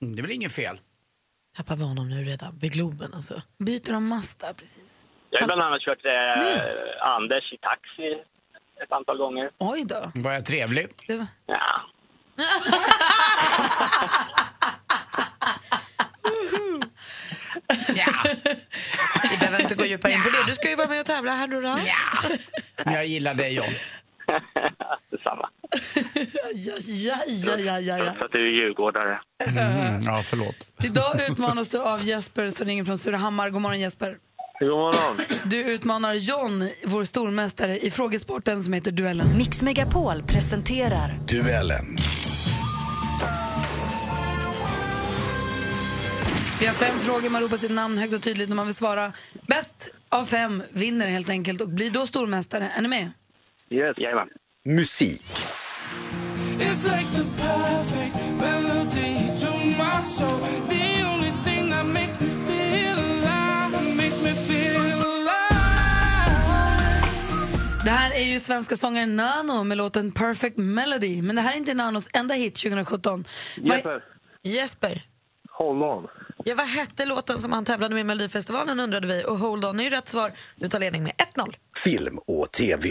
Mm, Det är väl inget fel? Tappar vi honom nu redan? Vid Globen alltså. Byter de mast där precis? Jag har bland annat kört eh, Anders i taxi ett antal gånger. Oj då. Var jag trevlig? Ja. Vi behöver inte gå djupare in på det. Du ska ju vara med och tävla här nu då. Men jag gillar dig John. Detsamma. Ja, ja, ja, ja, ja, ja. För att du är djurgårdare. Mm, ja, förlåt. Idag utmanas du av Jesper som ringer från Surahammar. God morgon Jesper. God morgon. Du utmanar John, vår stormästare, i frågesporten som heter Duellen. Mix Megapol presenterar Duellen. Vi har fem frågor, man ropar sitt namn högt och tydligt när man vill svara. Bäst av fem vinner helt enkelt och blir då stormästare. Är ni med? Yes. Jajamän. Musik. It's like the perfect melody to my soul. The only thing that makes me feel alive, makes me feel alive. Det här är ju svenska sångaren Nano med låten Perfect Melody. Men det här är inte Nanos enda hit 2017. Vad- Jesper. Jesper. Hold on. Ja, vad hette låten som han tävlade med i Melodifestivalen undrade vi. Och Hold On är ju rätt svar. Du tar ledning med 1-0. Film och TV.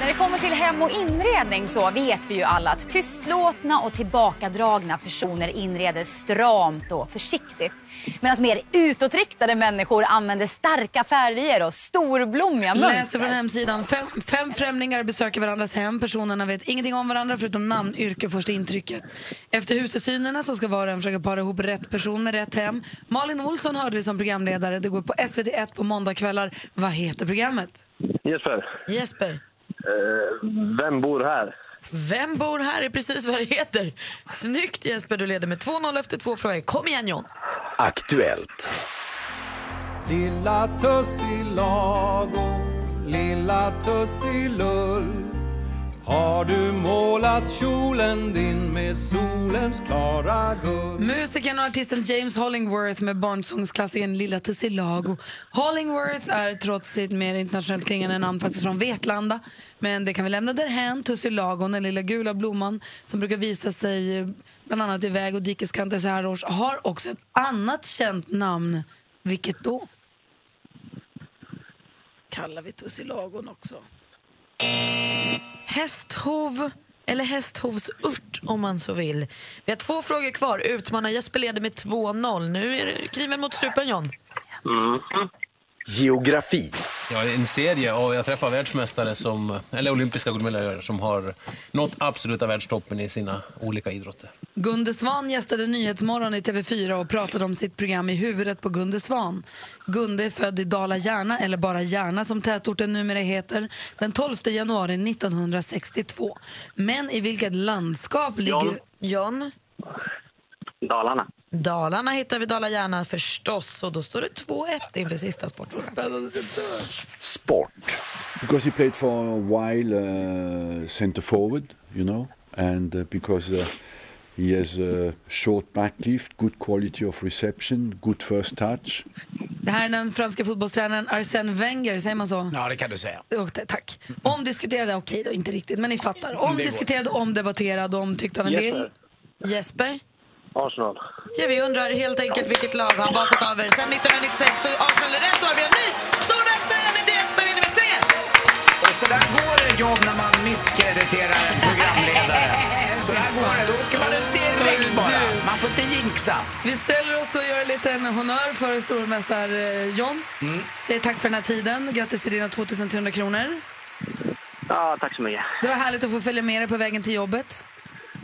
När det kommer till hem och inredning så vet vi ju alla att tystlåtna och tillbakadragna personer inreder stramt och försiktigt. Medan mer utåtriktade människor använder starka färger och storblommiga Läser mönster. från hemsidan. Fem, fem främlingar besöker varandras hem. Personerna vet ingenting om varandra förutom namn, yrke och första intrycket. Efter husesynerna så ska var och en försöka para ihop rätt person med rätt hem. Malin Olsson hörde vi som programledare. Det går på SVT1 på måndagskvällar. Vad heter programmet? Jesper. Jesper. Eh, vem bor här? Vem bor här är precis vad det heter. Snyggt Jesper, du leder med 2-0 efter två frågor. Kom igen John. Aktuellt. Lilla Tussilago, lilla Tussilull har du målat kjolen din med solens klara guld Musikern och artisten James Hollingworth med barnsångsklassikern Lilla Tussilago. Hollingworth är trots sitt mer internationellt klingande namn faktiskt från Vetlanda. Men det kan vi lämna därhän. Tussilagon, den lilla gula blomman som brukar visa sig eh, bland annat i väg och dikeskanter så här års, har också ett annat känt namn. Vilket då? Kallar vi Tussilagon också. Hästhov eller hästhovsört om man så vill. Vi har två frågor kvar. Utmanar Jesper leder med 2-0. Nu är det kniven mot strupen John. Mm. Geografi. Ja, en serie och jag träffar världsmästare, som, eller olympiska guldmedaljörer som har nått absoluta världstoppen i sina olika idrotter. Gunde Svan gästade Nyhetsmorgon i TV4 och pratade om sitt program I huvudet på Gunde Svan. Gunde är född i Dala-Järna, eller bara Järna som tätorten numera heter, den 12 januari 1962. Men i vilket landskap ligger... John? Dalarna. Dalarna hittar vi Dala-Järna förstås och då står det 2-1 inför sista sporten. Sport. Because he played for a while uh, center forward, you know, and uh, because uh, He has a short backlift, good quality of reception, good first touch. Det här är den franska fotbollstränaren Arsène Wenger, säger man så? Ja, det kan du säga. Och det- Tack. Omdiskuterade, okej då, inte riktigt, men ni fattar. Omdiskuterad, omdebatterad, omtyckt av en del. Jesper. Arsenal. Ja, vi undrar helt enkelt vilket lag har basat över sen 1996 så Arsenal är rätt svar. Vi har ny stormästare, Desberg vinner med 3 Och så där går det jobb när man misskrediterar en programledare. Så där går det, då åker man ut direkt bara. Man får inte jinxa. Vi ställer oss och gör en liten honör för stormästar eh, John. Mm. Säger tack för den här tiden. Grattis till dina 2300 kronor. Ja, tack så mycket. Det var härligt att få följa med dig på vägen till jobbet.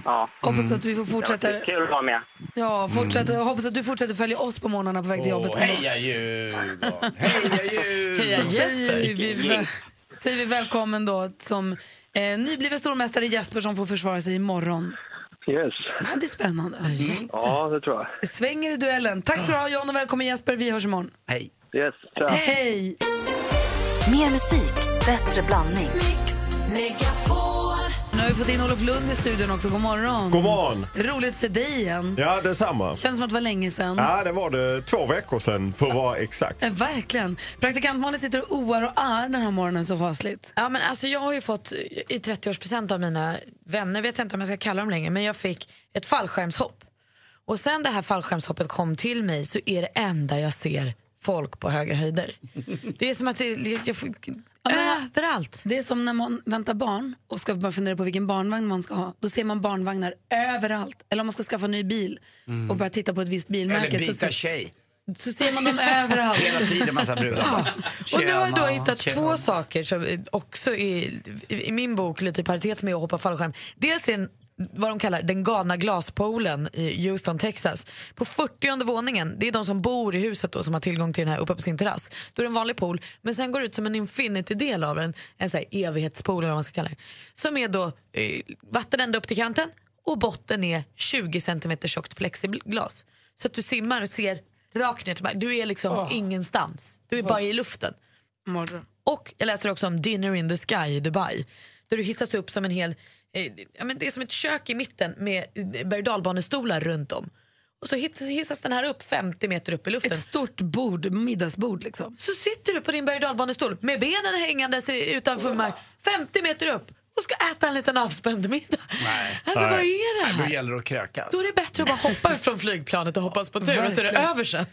Ja. Hoppas att vi får fortsätta. Det kul att vara med. Ja, fortsätta. Hoppas att du fortsätter följa oss på morgnarna på väg till jobbet. ändå. Heja Djurgården! Heja Djurgården! Så säger vi, säger vi välkommen då som eh, nybliven stormästare Jesper som får försvara sig imorgon. Yes. Det här blir spännande. Ja, det tror jag. Det svänger i duellen. Tack så du ha John och välkommen Jesper. Vi hörs imorgon. Hej. Yes, tja. Hej! Mer musik, bättre blandning. Nu har vi fått in Olof Lund i studion också. God morgon. God morgon. Roligt att se dig igen. Ja, detsamma. Känns som att det var länge sedan. Ja, det var det två veckor sedan för att vara exakt. Eh, Verkligen. Praktikant Malin sitter och oar och är den här morgonen så fasligt. Ja, men alltså, jag har ju fått i 30-årspresent av mina vänner, vet jag inte om jag ska kalla dem längre, men jag fick ett fallskärmshopp. Och sen det här fallskärmshoppet kom till mig så är det enda jag ser folk på höga höjder. Det är som att det, jag får, överallt. Det är som när man väntar barn och ska bara fundera på vilken barnvagn man ska ha. Då ser man barnvagnar överallt. Eller om man ska skaffa en ny bil Mm. och börja titta på ett visst bilmärke. Eller så, byta ser- tjej. så ser man dem överallt. Hela tiden massa brudar. Ja. Och nu har jag då hittat tjena. två saker som också är i, i min bok lite i paritet med att hoppa fallskärm. Dels är den vad de kallar den galna glaspoolen i Houston, Texas. På 40 våningen, det är de som bor i huset då som har tillgång till den här uppe på sin terrass. Då är det en vanlig pool, men sen går det ut som en infinity-del av den, en sån här evighetspool eller vad man ska kalla det. Som är då eh, vatten ända upp till kanten och botten är 20 cm tjockt plexiglas. Så att du simmar och ser rakt ner till marken. Du är liksom Åh. ingenstans. Du är bara i luften. Mardröm. Och jag läser också om Dinner in the Sky i Dubai. Där du hissas upp som en hel, ja, men det är som ett kök i mitten med eh, berg runt om. Och så hissas den här upp 50 meter upp i luften. Ett stort bord, middagsbord liksom. Så sitter du på din berg med benen hängandes i- utanför mark 50 meter upp och ska äta en liten avspänd middag. Nej. Alltså vad är det Då här? gäller det att krökas. Då är det bättre att bara hoppa ut från flygplanet och hoppas på tur och så är det över sen.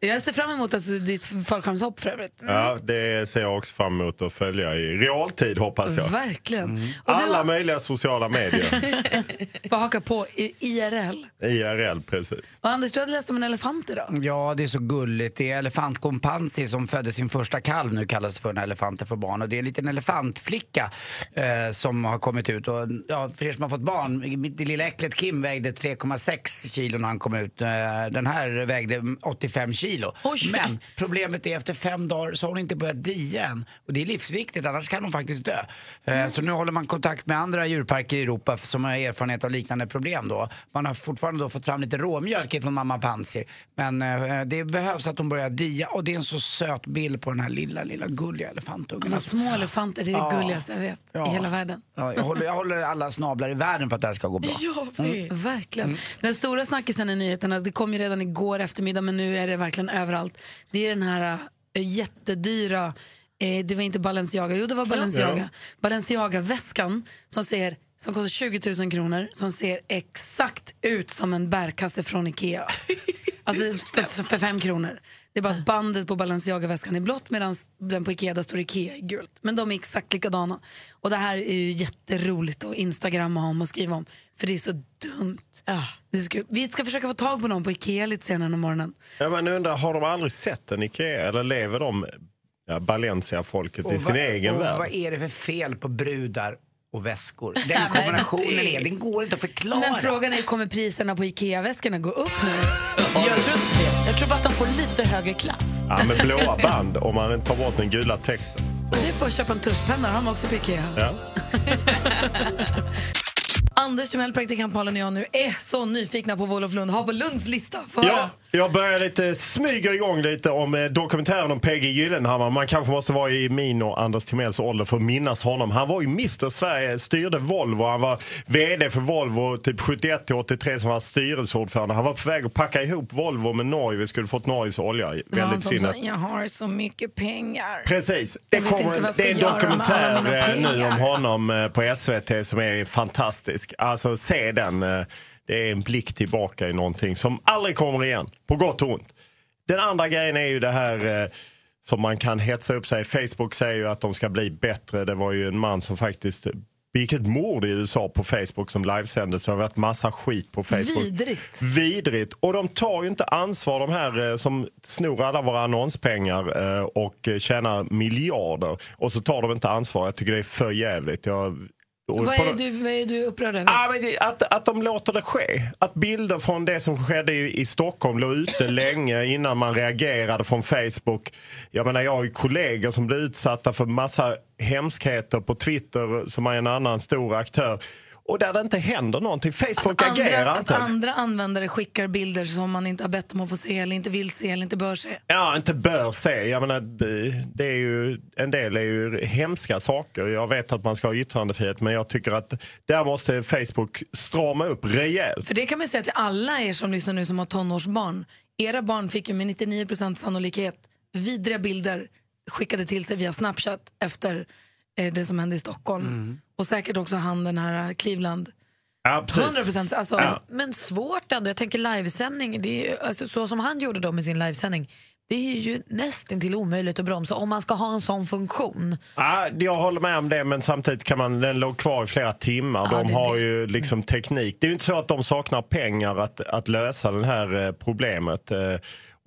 Jag ser fram emot alltså, ditt fallskärmshopp för övrigt. Ja, det ser jag också fram emot att följa i realtid hoppas jag. Verkligen. Och du Alla har, möjliga sociala medier. får haka på i IRL. IRL, precis. Och Anders, du hade läst om en elefant idag. Ja, det är så gulligt. Det är elefantkompansi som födde sin första kalv nu kallas det för när elefanter får barn. Och det är en liten elefantflicka eh, som har kommit ut. Och, ja, för er som har fått barn, mitt lilla äcklet Kim vägde 3,6 kilo när han kom ut. Eh, den här vägde 85 kilo. Men problemet är efter fem dagar så har hon inte börjat dia än. Och det är livsviktigt, annars kan hon faktiskt dö. Eh, så nu håller man kontakt med andra djurparker i Europa som har erfarenhet av liknande problem då. Man har fortfarande fått fram lite råmjölk från mamma Pansy. Men eh, det behövs att hon börjar dia och det är en så söt bild på den här lilla, lilla gulliga elefantungen. Alltså, små elefanter, det är det Ja. gulligaste jag vet Ja. i hela världen. Ja, jag, håller, jag håller alla snablar i världen för att det här ska gå bra. Mm. Verkligen. Den stora snackisen i nyheterna, det kom ju redan igår eftermiddag men nu är det verkligen överallt. Det är den här äh, jättedyra, eh, det var inte Balenciaga, jo det var Balenciaga. Balenciaga-väskan som ser som kostar 20 000 kronor, som ser exakt ut som en bärkasse från Ikea. Alltså för, för fem kronor. Det är bara att bandet på Balenciaga-väskan är blått medan den på Ikea står Ikea i gult. Men de är exakt likadana. Och det här är ju jätteroligt att instagramma om och skriva om. För det är så dumt. Det är så kul. Vi ska försöka få tag på någon på Ikea lite senare om morgonen. Ja, men undrar, har de aldrig sett en Ikea eller lever de ja, Balencia-folket i sin vad- egen och värld? Vad är det för fel på brudar och väskor? Den kombinationen är, den går inte att förklara. Men frågan är, kommer priserna på Ikea-väskorna gå upp nu? Jag tror inte det. Jag tror bara att de får lite högre klass. Ja, med blåa band om man tar bort den gula texten. Och typ att köpa en tuschpenna, har de också på Ikea. Ja. Anders Timell, praktikant Malin och jag nu är så nyfikna på vad Olof Lund har på Lunds lista. Få Ja. Jag börjar lite, smyger igång lite om eh, dokumentären om PG Gyllenhammar. Man kanske måste vara i min och Anders Timells ålder för att minnas honom. Han var ju Mr Sverige, styrde Volvo. Han var VD för Volvo typ 71 till 83 som var styrelseordförande. Han var på väg att packa ihop Volvo med Norge. Vi skulle fått Norges olja. Väldigt som synd sa, jag har så mycket pengar. Precis. Det, kommer, det är en dokumentär eh, nu om honom eh, på SVT som är fantastisk. Alltså se den. Eh, Det är en blick tillbaka i någonting som aldrig kommer igen. På gott och ont. Den andra grejen är ju det här eh, som man kan hetsa upp sig. Facebook säger ju att de ska bli bättre. Det var ju en man som faktiskt begick ett mord i USA på Facebook som livesändes. Det har varit massa skit på Facebook. Vidrigt. Vidrigt. Och de tar ju inte ansvar de här eh, som snor alla våra annonspengar eh, och eh, tjänar miljarder. Och så tar de inte ansvar. Jag tycker det är för jävligt. Jag, Vad är, de- du, vad är du upprörd över? Ja, men det, att, att de låter det ske. Att bilder från det som skedde i, i Stockholm låg ute länge innan man reagerade från Facebook. Jag menar, jag har ju kollegor som blir utsatta för massa hemskheter på Twitter som är en annan stor aktör. Och där det inte händer någonting. Facebook agerar andra, inte. att andra användare skickar bilder som man inte har bett om att få se eller inte vill se eller inte bör se. Ja, inte bör se. Jag menar, det, det är ju, en del är ju hemska saker. Jag vet att man ska ha yttrandefrihet men jag tycker att där måste Facebook strama upp rejält. För det kan man säga till alla er som lyssnar nu som har tonårsbarn. Era barn fick ju med 99% sannolikhet vidriga bilder skickade till sig via Snapchat efter eh, det som hände i Stockholm. Och säkert också han den här Cleveland. Ja, precis. 100% alltså, Men, men svårt ändå. Jag tänker livesändning, det är, alltså, så som han gjorde då med sin livesändning, det är ju nästan till omöjligt att bromsa om man ska ha en sån funktion. Ja, jag håller med om det, men samtidigt kan man, den låg kvar i flera timmar. Ja, de det- har ju liksom teknik. Det är ju inte så att de saknar pengar att, att lösa det här eh, problemet.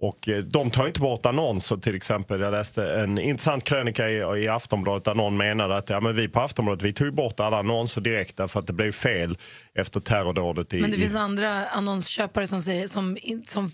Och eh, de tar inte bort annonser till exempel. Jag läste en intressant krönika i, i Aftonbladet där någon menade att ja, men vi på Aftonbladet vi tog bort alla annonser direkt därför att det blev fel efter terrordådet i, Men det i finns andra annonsköpare som, säger, som, som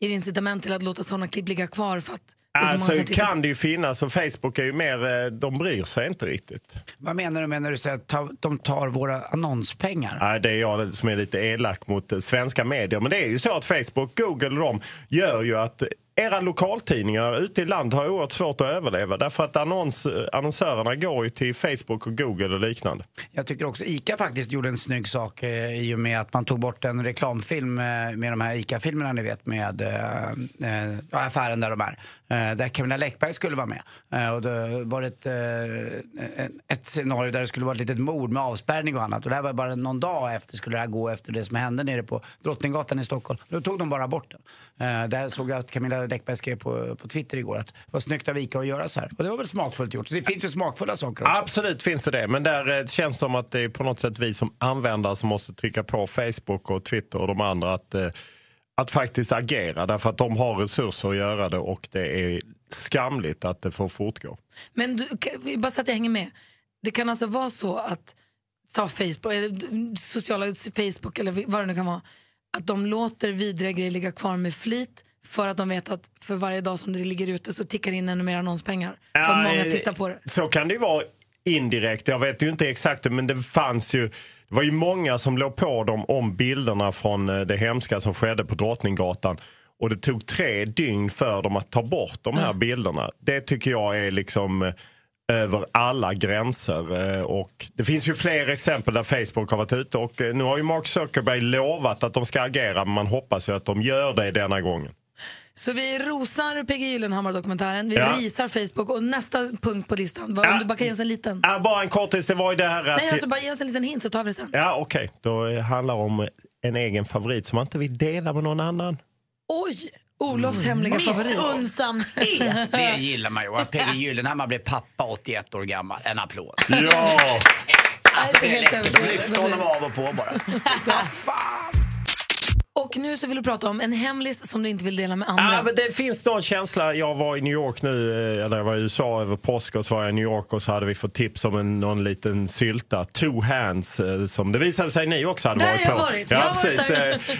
ger incitament till att låta såna klipp ligga kvar för att Alltså kan det ju finnas och Facebook är ju mer, eh, de bryr sig inte riktigt. Vad menar du med när du säger att ta, de tar våra annonspengar? Nej, det är jag som är lite elak mot eh, svenska medier. Men det är ju så att Facebook, Google och de gör ju att era lokaltidningar ute i land har oerhört svårt att överleva. Därför att annons, annonsörerna går ju till Facebook och Google och liknande. Jag tycker också ICA faktiskt gjorde en snygg sak eh, i och med att man tog bort en reklamfilm eh, med de här ICA-filmerna ni vet med eh, eh, affären där de är. Eh, där Camilla Läckberg skulle vara med. Eh, och det var ett, eh, ett scenario där det skulle vara ett litet mord med avspärrning och annat. Och det här var bara någon dag efter skulle det här gå efter det som hände nere på Drottninggatan i Stockholm. Då tog de bara bort den. Eh, där såg jag att Camilla Läckberg skrev på, på Twitter igår att var snyggt av ICA att göra så här. Och det var väl smakfullt gjort. Det finns ju smakfulla saker också. Absolut finns det det. Men där eh, känns det som att det är på något sätt vi som användare som måste trycka på Facebook och Twitter och de andra att, eh, att faktiskt agera. Därför att de har resurser att göra det och det är skamligt att det får fortgå. Men du, bara så att jag hänger med. Det kan alltså vara så att ta Facebook, eller sociala Facebook eller vad det nu kan vara, att de låter vidriga grejer ligga kvar med flit för att de vet att för varje dag som det ligger ute så tickar in ännu mer annonspengar. För att många tittar på det. Så kan det ju vara indirekt. Jag vet ju inte exakt men det fanns ju det var ju många som låg på dem om bilderna från eh, det hemska som skedde på Drottninggatan. Och det tog tre dygn för dem att ta bort de här bilderna. Det tycker jag är liksom eh, över alla gränser. Eh, Och det finns ju fler exempel där Facebook har varit ute och nu har ju Mark Zuckerberg lovat att de ska agera men man hoppas ju att de gör det denna gången. Så vi rosar PG Gyllenhammar-dokumentären, vi Ja. risar Facebook och nästa punkt på listan, vad, om du bara kan ge oss en liten. Ja, bara en kortis, det var ju det här att... Nej, alltså bara ge oss en liten hint så tar vi det sen. Ja, okej. Då eh, handlar det om en egen favorit som man inte vill dela med någon annan. Oj! Olofs hemliga favorit. Missunnsamhet. Det gillar man ju. Att PG Gyllenhammar blev pappa 81 år gammal. En applåd. Ja! Alltså, det är helt lätt. Lyfta honom av och på bara. Och nu så vill du prata om en hemlis som du inte vill dela med andra. Ja, men det finns någon känsla. Jag var i New York nu, eh, eller jag var i USA över påsk och så var jag i New York och så hade vi fått tips om en, någon liten sylta, two hands, eh, som det visade sig ni också hade Där varit jag på. varit. Jag Ja, varit precis.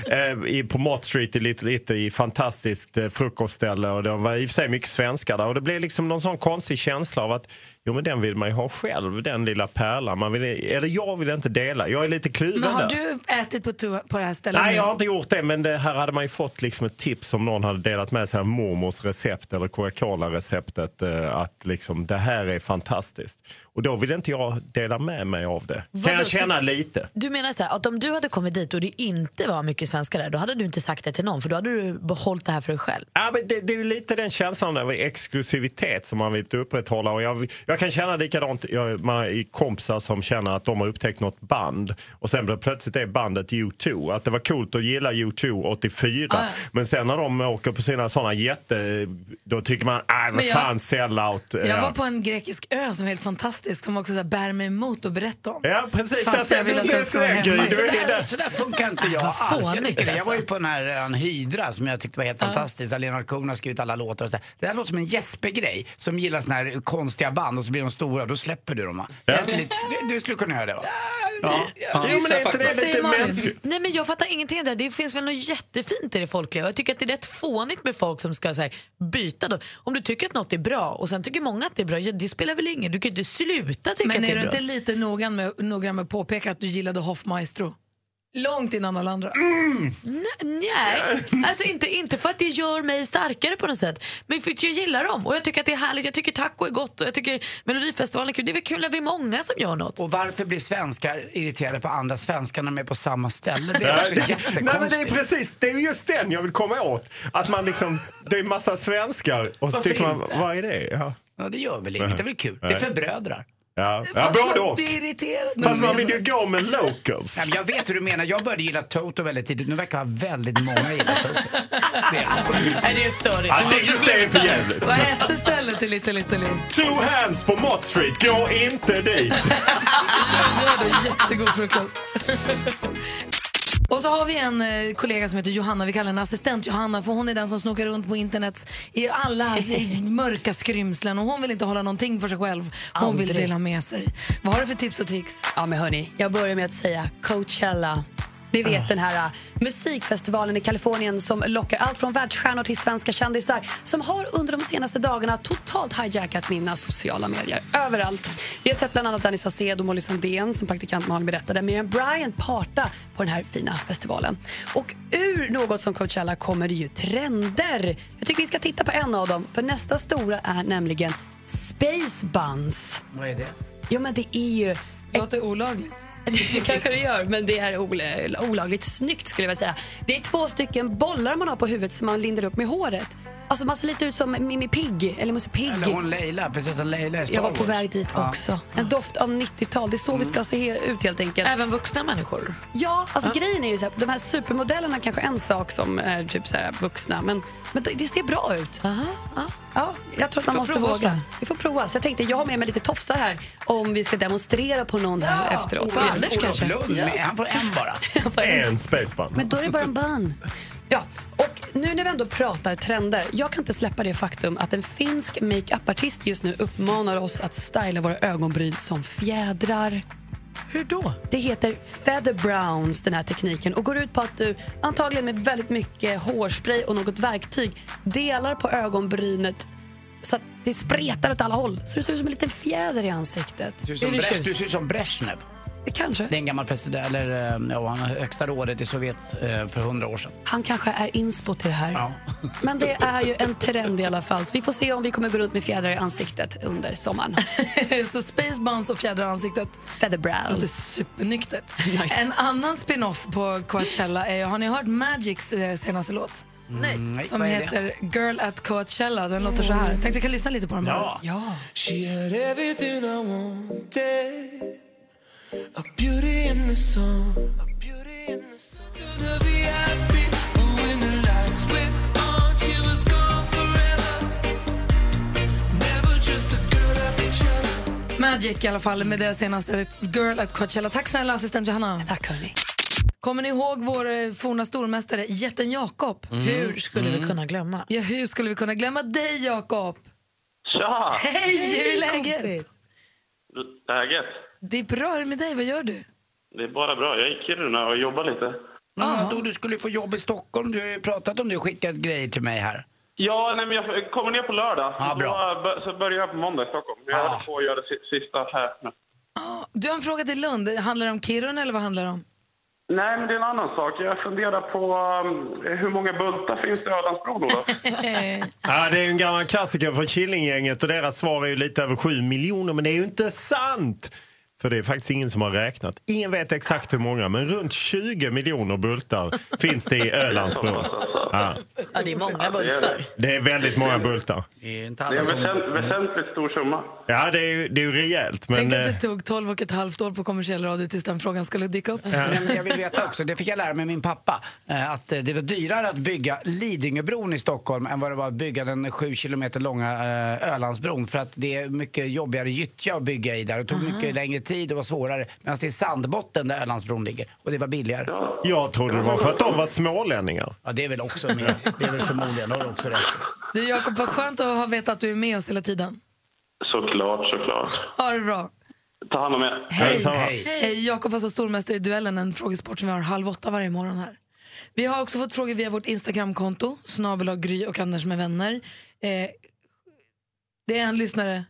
eh, eh, i, på Mott Street i Little Italy, fantastiskt frukostställe och det var i och för sig mycket svenskar där och det blev liksom någon sån konstig känsla av att Jo men den vill man ju ha själv, den lilla pärlan. Man vill, eller jag vill inte dela. Jag är lite kluven Men har där. du ätit på, to- på det här stället Nej, nu? jag har inte gjort det, men det här hade man ju fått liksom ett tips om någon hade delat med sig av mormors recept eller Coca-Cola-receptet. eh, Att liksom, det här är fantastiskt. Och då vill inte jag dela med mig av det. Kan Vadå, jag så- känna lite. Du menar så här, att om du hade kommit dit och det inte var mycket svenskar där, då hade du inte sagt det till någon för då hade du behållit det här för dig själv? Ja, men det, det är ju lite den känslan av exklusivitet som man vill upprätthålla. Och jag, jag kan känna likadant jag, man, i kompisar som känner att de har upptäckt något band och sen blir plötsligt det bandet U2. Att det var coolt att gilla U2 84 Ah. men sen när de åker på sina sådana jätte... Då tycker man, nej vad jag- fan sellout. Jag ja. var på en grekisk ö som är helt fantastisk som också så här, bär mig emot och berättar om. Ja, precis. Fast ser jag vill att det den ska vara hemma. Så där, där. så där funkar inte jag alls. Jag, fånigt, jag alltså. var ju på den här ön Hydra som jag tyckte var helt fantastisk. Där Leonard Cohen har skrivit alla låtar och så där. Det där låter som en Jesper-grej som gillar såna här konstiga band och så blir de stora och då släpper du dem va? Du, du skulle kunna göra det va? Ja. ja. Jo, men är inte det lite mänskligt? Nej men jag fattar ingenting av det. Det finns väl något jättefint i det folkliga. Jag tycker att det är rätt fånigt med folk som ska så här, byta. Då. Om du tycker att något är bra och sen tycker många att det är bra, ja, det spelar väl ingen Du kan ju inte sluta tycka Men att det är är du bra. inte lite noggrann med, noggrann med att påpeka att du gillade Hoffmaestro? Långt innan alla andra. Nej, nej. Alltså inte, inte för att det gör mig starkare på något sätt. Men för att jag gillar dem och jag tycker att det är härligt. Jag tycker taco är gott och jag tycker Melodifestivalen är kul. Det är väl kul när vi är många som gör något. Och varför blir svenskar irriterade på andra svenskar när de är på samma ställe? Det är också jättekonstigt. Nej, men det är precis, det är just den jag vill komma åt. Att man liksom, det är massa svenskar och så Varför tycker man, inte? vad är det? Ja, Ja, det gör väl inget. Det är väl kul. Det är Nej. förbrödrar. Ja. ja Fast både och. blir irriterad. Fast man vill ju gå med locals. Nej, men jag vet hur du menar. Jag började gilla Toto väldigt tidigt. Nu verkar väldigt många gilla Toto. Det är sjukt. Nej, det är störigt. Ja, det är för jävligt. Vad hette stället i Little Italy? Two hands på Mott Street, gå inte dit. Gör det, jättegod frukost. Och så har vi en eh, kollega som heter Johanna, vi kallar henne assistent Johanna för hon är den som snokar runt på internet i alla i mörka skrymslen och hon vill inte hålla någonting för sig själv. Hon vill Aldrig. dela med sig. Vad har du för tips och tricks? Ja, men hörni, jag börjar med att säga Coachella. Ni vet den här uh, musikfestivalen i Kalifornien som lockar allt från världsstjärnor till svenska kändisar som har under de senaste dagarna totalt hijackat mina sociala medier överallt. Vi har sett bland annat Danny Saucedo och Molly Sandén som praktikant Malin berättade, Miriam Bryant parta på den här fina festivalen. Och ur något som Coachella kommer det ju trender. Jag tycker vi ska titta på en av dem, för nästa stora är nämligen Space Buns. Vad är det? Jo men det är ju... Låter olagligt. Det kanske det gör, men det är ol- olagligt snyggt skulle jag säga. Det är två stycken bollar man har på huvudet som man lindar upp med håret. Alltså man ser lite ut som Mimmi Pigg, eller Musse Pigg. Eller hon Leila, precis som Leila i Star Jag var på väg dit Ja. också. En doft av 90-tal. Det är så vi ska se ut helt enkelt. Även vuxna människor? Ja, alltså grejen är ju så här, de här supermodellerna kanske är en sak som är typ så här vuxna, men, men det, ser bra ut. Ja, jag tror att man måste våga. Vi får prova. Så jag tänkte, jag har med mig lite tofsar här om vi ska demonstrera på någon här efteråt. Anders Olof kanske? Lund, med- han får en bara. En spaceband. Men då är det bara en bön. Ja, och nu när vi ändå pratar trender. Jag kan inte släppa det faktum att en finsk makeup-artist just nu uppmanar oss att styla våra ögonbryn som fjädrar. Hur då? Det heter feather browns, den här tekniken och går ut på att du antagligen med väldigt mycket hårspray och något verktyg delar på ögonbrynet så att det spretar åt alla håll. Så det ser ut som en liten fjäder i ansiktet. Du ser ut som, Bresh, du ser ut som Brezhnev. Kanske. Det är en gammal president, eller eh, ja, han är högsta rådet i Sovjet eh, för hundra år sedan. Han kanske är inspo till det här. Ja. Men det är ju en trend i alla fall. Så vi får se om vi kommer gå runt med fjädrar i ansiktet under sommaren. så Space Buns och fjädrar i ansiktet. Feather Låter brows. supernyktert. Nice. En annan spin-off på Coachella är, har ni hört Magics eh, senaste låt? Nej. Nej, Som är det? heter Girl at Coachella. Den låter så här. Tänkte vi kan lyssna lite på den bara. Ja. She Magic i alla fall med deras senaste Girl at Coachella. Tack snälla assistent Johanna. Tack hörni. Kommer ni ihåg vår eh, forna stormästare jätten Jakob? Hur skulle vi kunna glömma? Ja, hur skulle vi kunna glömma dig Jakob? Tja! Hej, hur är läget? Läget? Det är bra, hur är det med dig? Vad gör du? Det är bara bra. Jag är i Kiruna och jobbar lite. Men vadå, du skulle få jobb i Stockholm. Du har ju pratat om det och skickat grejer till mig här. Ja, nej, men jag kommer ner på lördag. Ja, bra. Så, bör- så börjar jag på måndag i Stockholm. Jag håller på att göra si- sista här nu. Du har en fråga till Lund. Handlar det om Kiruna eller vad handlar det om? Nej, men det är en annan sak. Jag funderar på um, hur många bultar finns det i Ölandsbron, Olof? Ja, det är en gammal klassiker för Killinggänget och deras svar är ju lite över 7 miljoner men det är ju inte sant. För det är faktiskt ingen som har räknat. Ingen vet exakt hur många men runt 20 miljoner bultar finns det i Ölandsbron. Ja. Ja, det är många bultar. Det är väldigt många bultar. Det är inte Det är en väsent, väsentligt stor summa. Ja, det är ju, det är ju rejält men... Tänk att eh, det tog 12 och ett halvt år på kommersiell radio tills den frågan skulle dyka upp. Men jag vill veta också, det fick jag lära mig min pappa, eh, att eh, det var dyrare att bygga Lidingöbron i Stockholm än vad det var att bygga den sju kilometer långa Ölandsbron. För att det är mycket jobbigare gyttja att bygga i där. Det tog mycket längre tid och var svårare. Medan det är sandbotten där Ölandsbron ligger och det var billigare. Jag trodde det var för att de var smålänningar. Ja, det är väl också med. Det är väl förmodligen, det har du också rätt i. Du Jakob, vad skönt att ha vetat att du är med oss hela tiden. Såklart, såklart. Ha det bra. Ta hand om er. Hej! Hej. Jakob var så stormästare i duellen, en frågesport som vi har halv åtta varje morgon här. Vi har också fått frågor via vårt Instagramkonto, snabel Gry och Anders med vänner. Eh, det är en lyssnare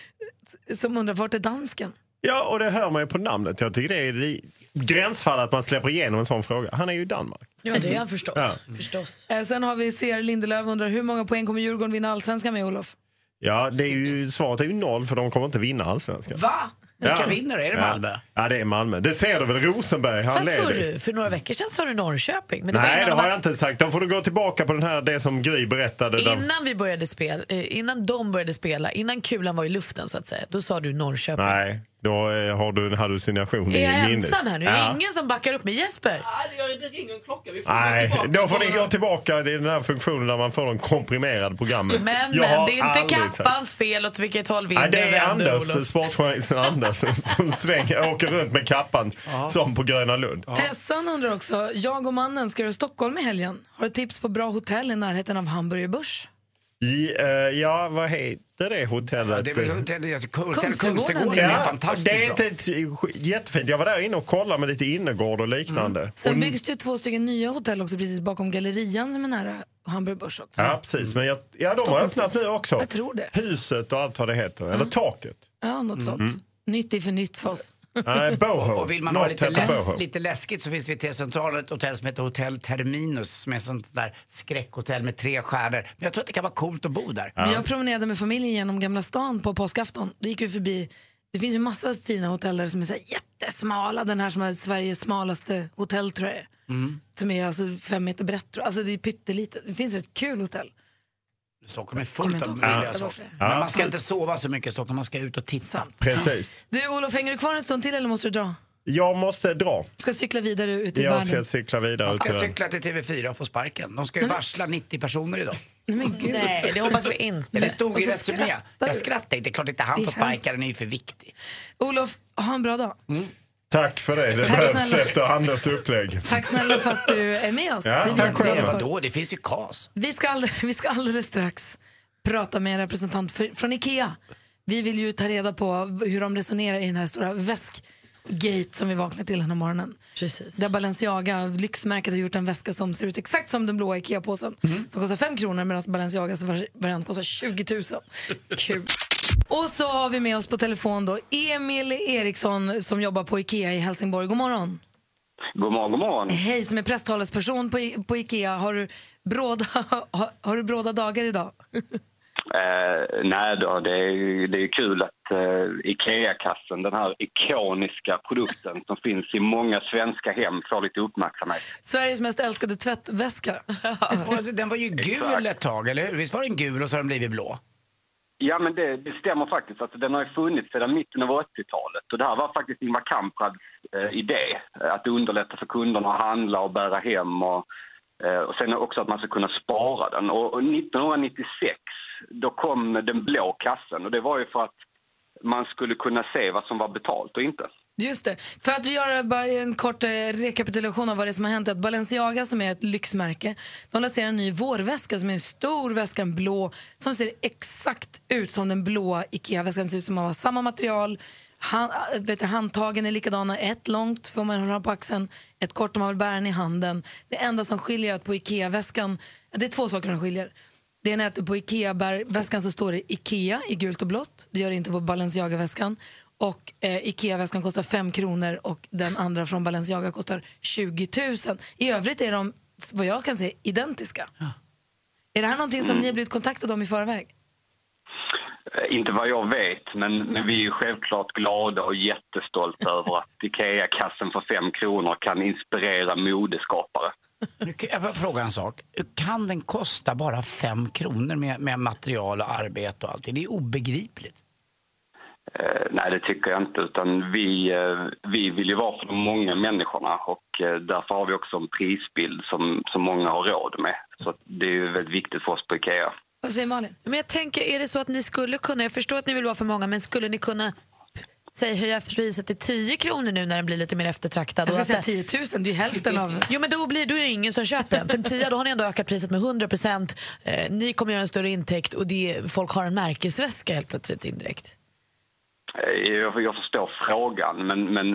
som undrar vart är dansken? Ja, och det hör man ju på namnet. Jag tycker det är gränsfall att man släpper igenom en sån fråga. Han är ju i Danmark. Ja, det är han förstås. Ja. förstås. Eh, sen har vi CR Lindelöf undrar hur många poäng kommer Djurgården vinna allsvenskan med Olof? Ja, det är ju, svaret är ju noll för de kommer inte vinna allsvenskan. Va? Vilka vinner? Är det Malmö? Ja. ja, det är Malmö. Det ser du väl? Rosenberg, han Fast hörru, för några veckor sedan sa du Norrköping. Men det Nej, det de har här- jag inte sagt. Då får du gå tillbaka på den här, det som Gry berättade. Innan vi började spela, eh, innan de började spela, innan kulan var i luften så att säga, då sa du Norrköping. Nej, då eh, har du en hallucination Är i jag minnet. ensam här nu? Är det Ja. ingen som backar upp mig? Jesper? Det ringer en klocka. Vi Nej, då får ni gå tillbaka till den här funktionen där man får de komprimerade programmen. Men, Jag men det är inte kappans fel åt vilket håll vinden Nej, det är vänder, Anders, sportjournalisten Anders, som svänger, åker runt med kappan som på Gröna Lund. Tessan undrar också, jag och mannen ska göra Stockholm i helgen. Har du tips på bra hotell i närheten av Hamburger Börs? I, eh, ja, vad heter det hotellet? Det är väl hotell, hotell Kungsträdgården Kungsträdgården är Ja, fantastiskt det är bra. ett, jättefint. Jag var där inne och kollade med lite innergård och liknande. Sen och, byggs det ju två stycken nya hotell också precis bakom Gallerian som är nära Hamburger Börs också. ja, precis. Men jag, ja, de har öppnat nu också. Jag tror det. Huset och allt vad det heter. Eller taket. Ja, något sånt. Mm. Nytt är för nytt för oss. Nej, Boho. Och vill man ha lite, läs, Boho. lite läskigt så finns det vid T-centralen ett hotell som heter Hotell Terminus som är sånt där skräckhotell med tre stjärnor. Men jag tror att det kan vara coolt att bo där. Men Jag promenerade med familjen genom Gamla stan på påskafton. Då gick vi förbi, det finns ju massa fina hotell där som är så här jättesmala. Den här som är Sveriges smalaste hotell tror jag är. Mm. Som är alltså fem meter brett. Alltså det är pyttelitet. Det finns ett kul hotell. Stockholm är fullt av Ja. saker. Ja. Men man ska inte sova så mycket i Stockholm, man ska ut och titta. Precis. Du Olof, hänger du kvar en stund till eller måste du dra? Jag måste dra. Ska cykla vidare ut i Jag världen? ska cykla vidare. Man ska ut i världen. cykla till TV4 och få sparken. De ska ju varsla 90 personer idag. Nej, men gud. Nej, det hoppas vi inte. Det stod Och i så Resumé. skrattar Jag du. skrattar inte, det är klart inte han Det är får sparken, hemskt. den är ju för viktig. Olof, ha en bra dag. Tack för det. Det Tack behövs snälla. efter Anders upplägg. Tack snälla för att du är med oss. Ja, det är vi tack själv. Vadå, det finns ju KAS. Vi ska, all, vi ska alldeles strax prata med en representant för, från Ikea. Vi vill ju ta reda på hur de resonerar i den här stora väskgate som vi vaknar till den här morgonen. Precis. Där Balenciaga, lyxmärket, har gjort en väska som ser ut exakt som den blåa Ikea-påsen. Som kostar 5 kronor medan Balenciagas variant kostar 20 000. Kul. Och så har vi med oss på telefon då Emil Eriksson som jobbar på Ikea i Helsingborg. God morgon. God morgon, god morgon. Hej, som är presstalesperson på, I- på Ikea. Har du bråda, har, har du bråda dagar idag? Eh, nej då, det är ju det är kul att eh, Ikea-kassen, den här ikoniska produkten som finns i många svenska hem, får lite uppmärksamhet. Sveriges mest älskade tvättväska. Den var ju gul ett tag, eller hur? Visst var den gul och så har den blivit blå? Ja, men det, det stämmer faktiskt. Alltså, den har ju funnits sedan mitten av 80-talet. Och det här var faktiskt Ingvar Kamprads eh, idé. Eh, att underlätta för kunderna att handla och bära hem. Och, eh, och sen också att man ska kunna spara den. Och, och 1996, då kom den blå kassen. Och det var ju för att man skulle kunna se vad som var betalt och inte. Just det. För att göra bara en kort eh, rekapitulation av vad det som har hänt. Att Balenciaga som är ett lyxmärke, de lanserar en ny vårväska som är en stor väska, en blå, som ser exakt ut som den blåa Ikea-väskan. Den ser ut som att ha samma material. Han, eh, vet du, handtagen är likadana, ett långt får man ha på axeln, ett kort om man vill bära den i handen. Det enda som skiljer är att på Ikea-väskan, det är två saker som skiljer. Det ena är att på Ikea-väskan så står det Ikea i gult och blått. Det gör det inte på Balenciaga-väskan. Och eh, Ikea-väskan kostar 5 kronor och den andra från Balenciaga kostar 20 000. I övrigt är de, vad jag kan säga, identiska. Är det här någonting som ni har blivit kontaktade om i förväg? Eh, Inte vad jag vet, men, men vi är självklart glada och jättestolta över att IKEA-kassen för fem kronor kan inspirera modeskapare. Nu kan Jag får fråga en sak. Kan den kosta bara fem kronor med, med material och arbete och allt? Det är obegripligt. Eh, nej, det tycker jag inte. Utan vi, eh, vi vill ju vara för de många människorna och eh, därför har vi också en prisbild som, som många har råd med. Så det är ju väldigt viktigt för oss på IKEA. Vad säger Malin? Men jag tänker, är det så att ni skulle kunna, jag förstår att ni vill vara för många, men skulle ni kunna säg, höja priset till 10 kronor nu när den blir lite mer eftertraktad? Jag skulle Och säga att 10 000, det är hälften av... Jo men då blir då är det ingen som köper den. För en 10 då har ni ändå ökat priset med 100 procent. Eh, ni kommer göra en större intäkt och det, folk har en märkesväska helt plötsligt indirekt. Eh, Jag, jag förstår frågan, men, men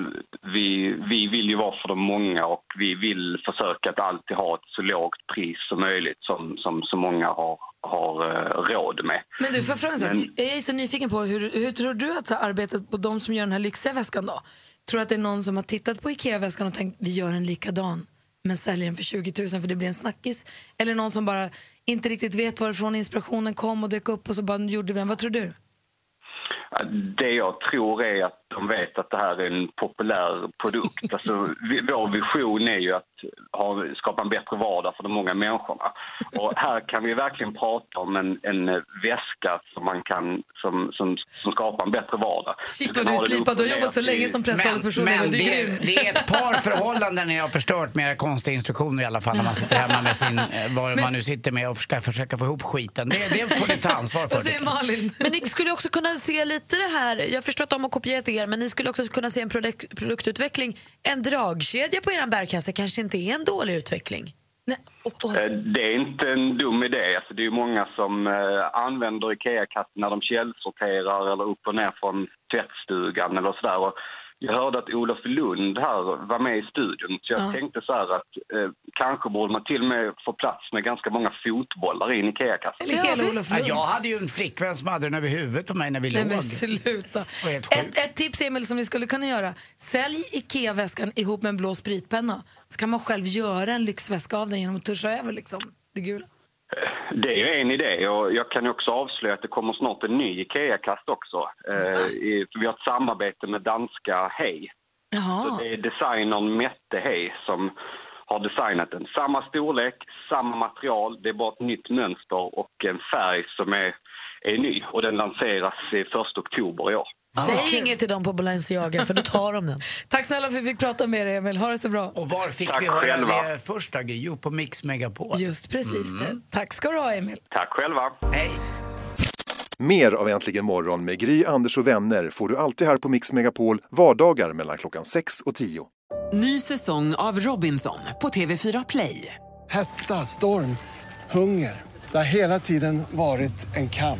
vi, vi vill ju vara för de många och vi vill försöka att alltid ha ett så lågt pris som möjligt som, som så många har, har eh, råd med. Men du, får jag fråga en sak? Men- Jag är så nyfiken på hur, hur tror du att arbetet på de som gör den här lyxiga väskan då? Tror du att det är någon som har tittat på IKEA-väskan och tänkt vi gör en likadan men säljer den för 20 000 för det blir en snackis? Eller någon som bara inte riktigt vet varifrån inspirationen kom och dök upp och så bara gjorde vi den. Vad tror du? Det jag tror är att de vet att det här är en populär produkt. Alltså, vår vision är ju att ha, skapa en bättre vardag för de många människorna. Och här kan vi verkligen prata om en, en väska som, man kan, som, som, som skapar en bättre vardag. Shit du är slipad, du har jobbat så länge som presstalesperson. Men, men det är det, är ett par förhållanden ni har förstört med era konstiga instruktioner i alla fall när man sitter hemma med sin, eh, vad man nu sitter med och ska försöka få ihop skiten. Det, det får ni ta ansvar för. Malin? Men ni skulle också kunna se lite det här, jag förstår att de har kopierat er, men ni skulle också kunna se en produk- produktutveckling. En dragkedja på er bärkasse kanske inte är en dålig utveckling. Eh, Det är inte en dum idé. Alltså, det är ju många som eh, använder IKEA-kassen när de källsorterar eller upp och ner från tvättstugan eller sådär. Och jag hörde att Olof Lund här var med i studion så jag Ja. tänkte så här att eh, kanske borde man till och med få plats med ganska många fotbollar i en IKEA-kasse. Ja, jag hade ju en flickvän som hade den över huvudet på mig när vi Nej låg. men sluta. Ett, ett tips Emil som ni skulle kunna göra. Sälj IKEA-väskan ihop med en blå spritpenna. Så kan man själv göra en lyxväska av den genom att tuscha över liksom, det gula. Det är ju en idé och jag kan också avslöja att det kommer snart en ny IKEA-kast också. För vi har ett samarbete med danska Hej. Så det är designern Mette Hej som har designat den. Samma storlek, samma material, det är bara ett nytt mönster och en färg som är, är ny. Och den lanseras i 1 oktober i år. Säg inget till dem på Balenciaga för då tar de den. Tack snälla för att vi fick prata med dig Emil. Ha det så bra. Och var fick Tack vi höra själva. det första Jo, på Mix Megapol. Just precis Mm. det. Tack ska du ha Emil. Tack själva. Hej. Mer av Äntligen morgon med Gry, Anders och vänner får du alltid här på Mix Megapol vardagar mellan klockan 6 och 10. Ny säsong av Robinson på TV4 Play. Hetta, storm, hunger. Det har hela tiden varit en kamp.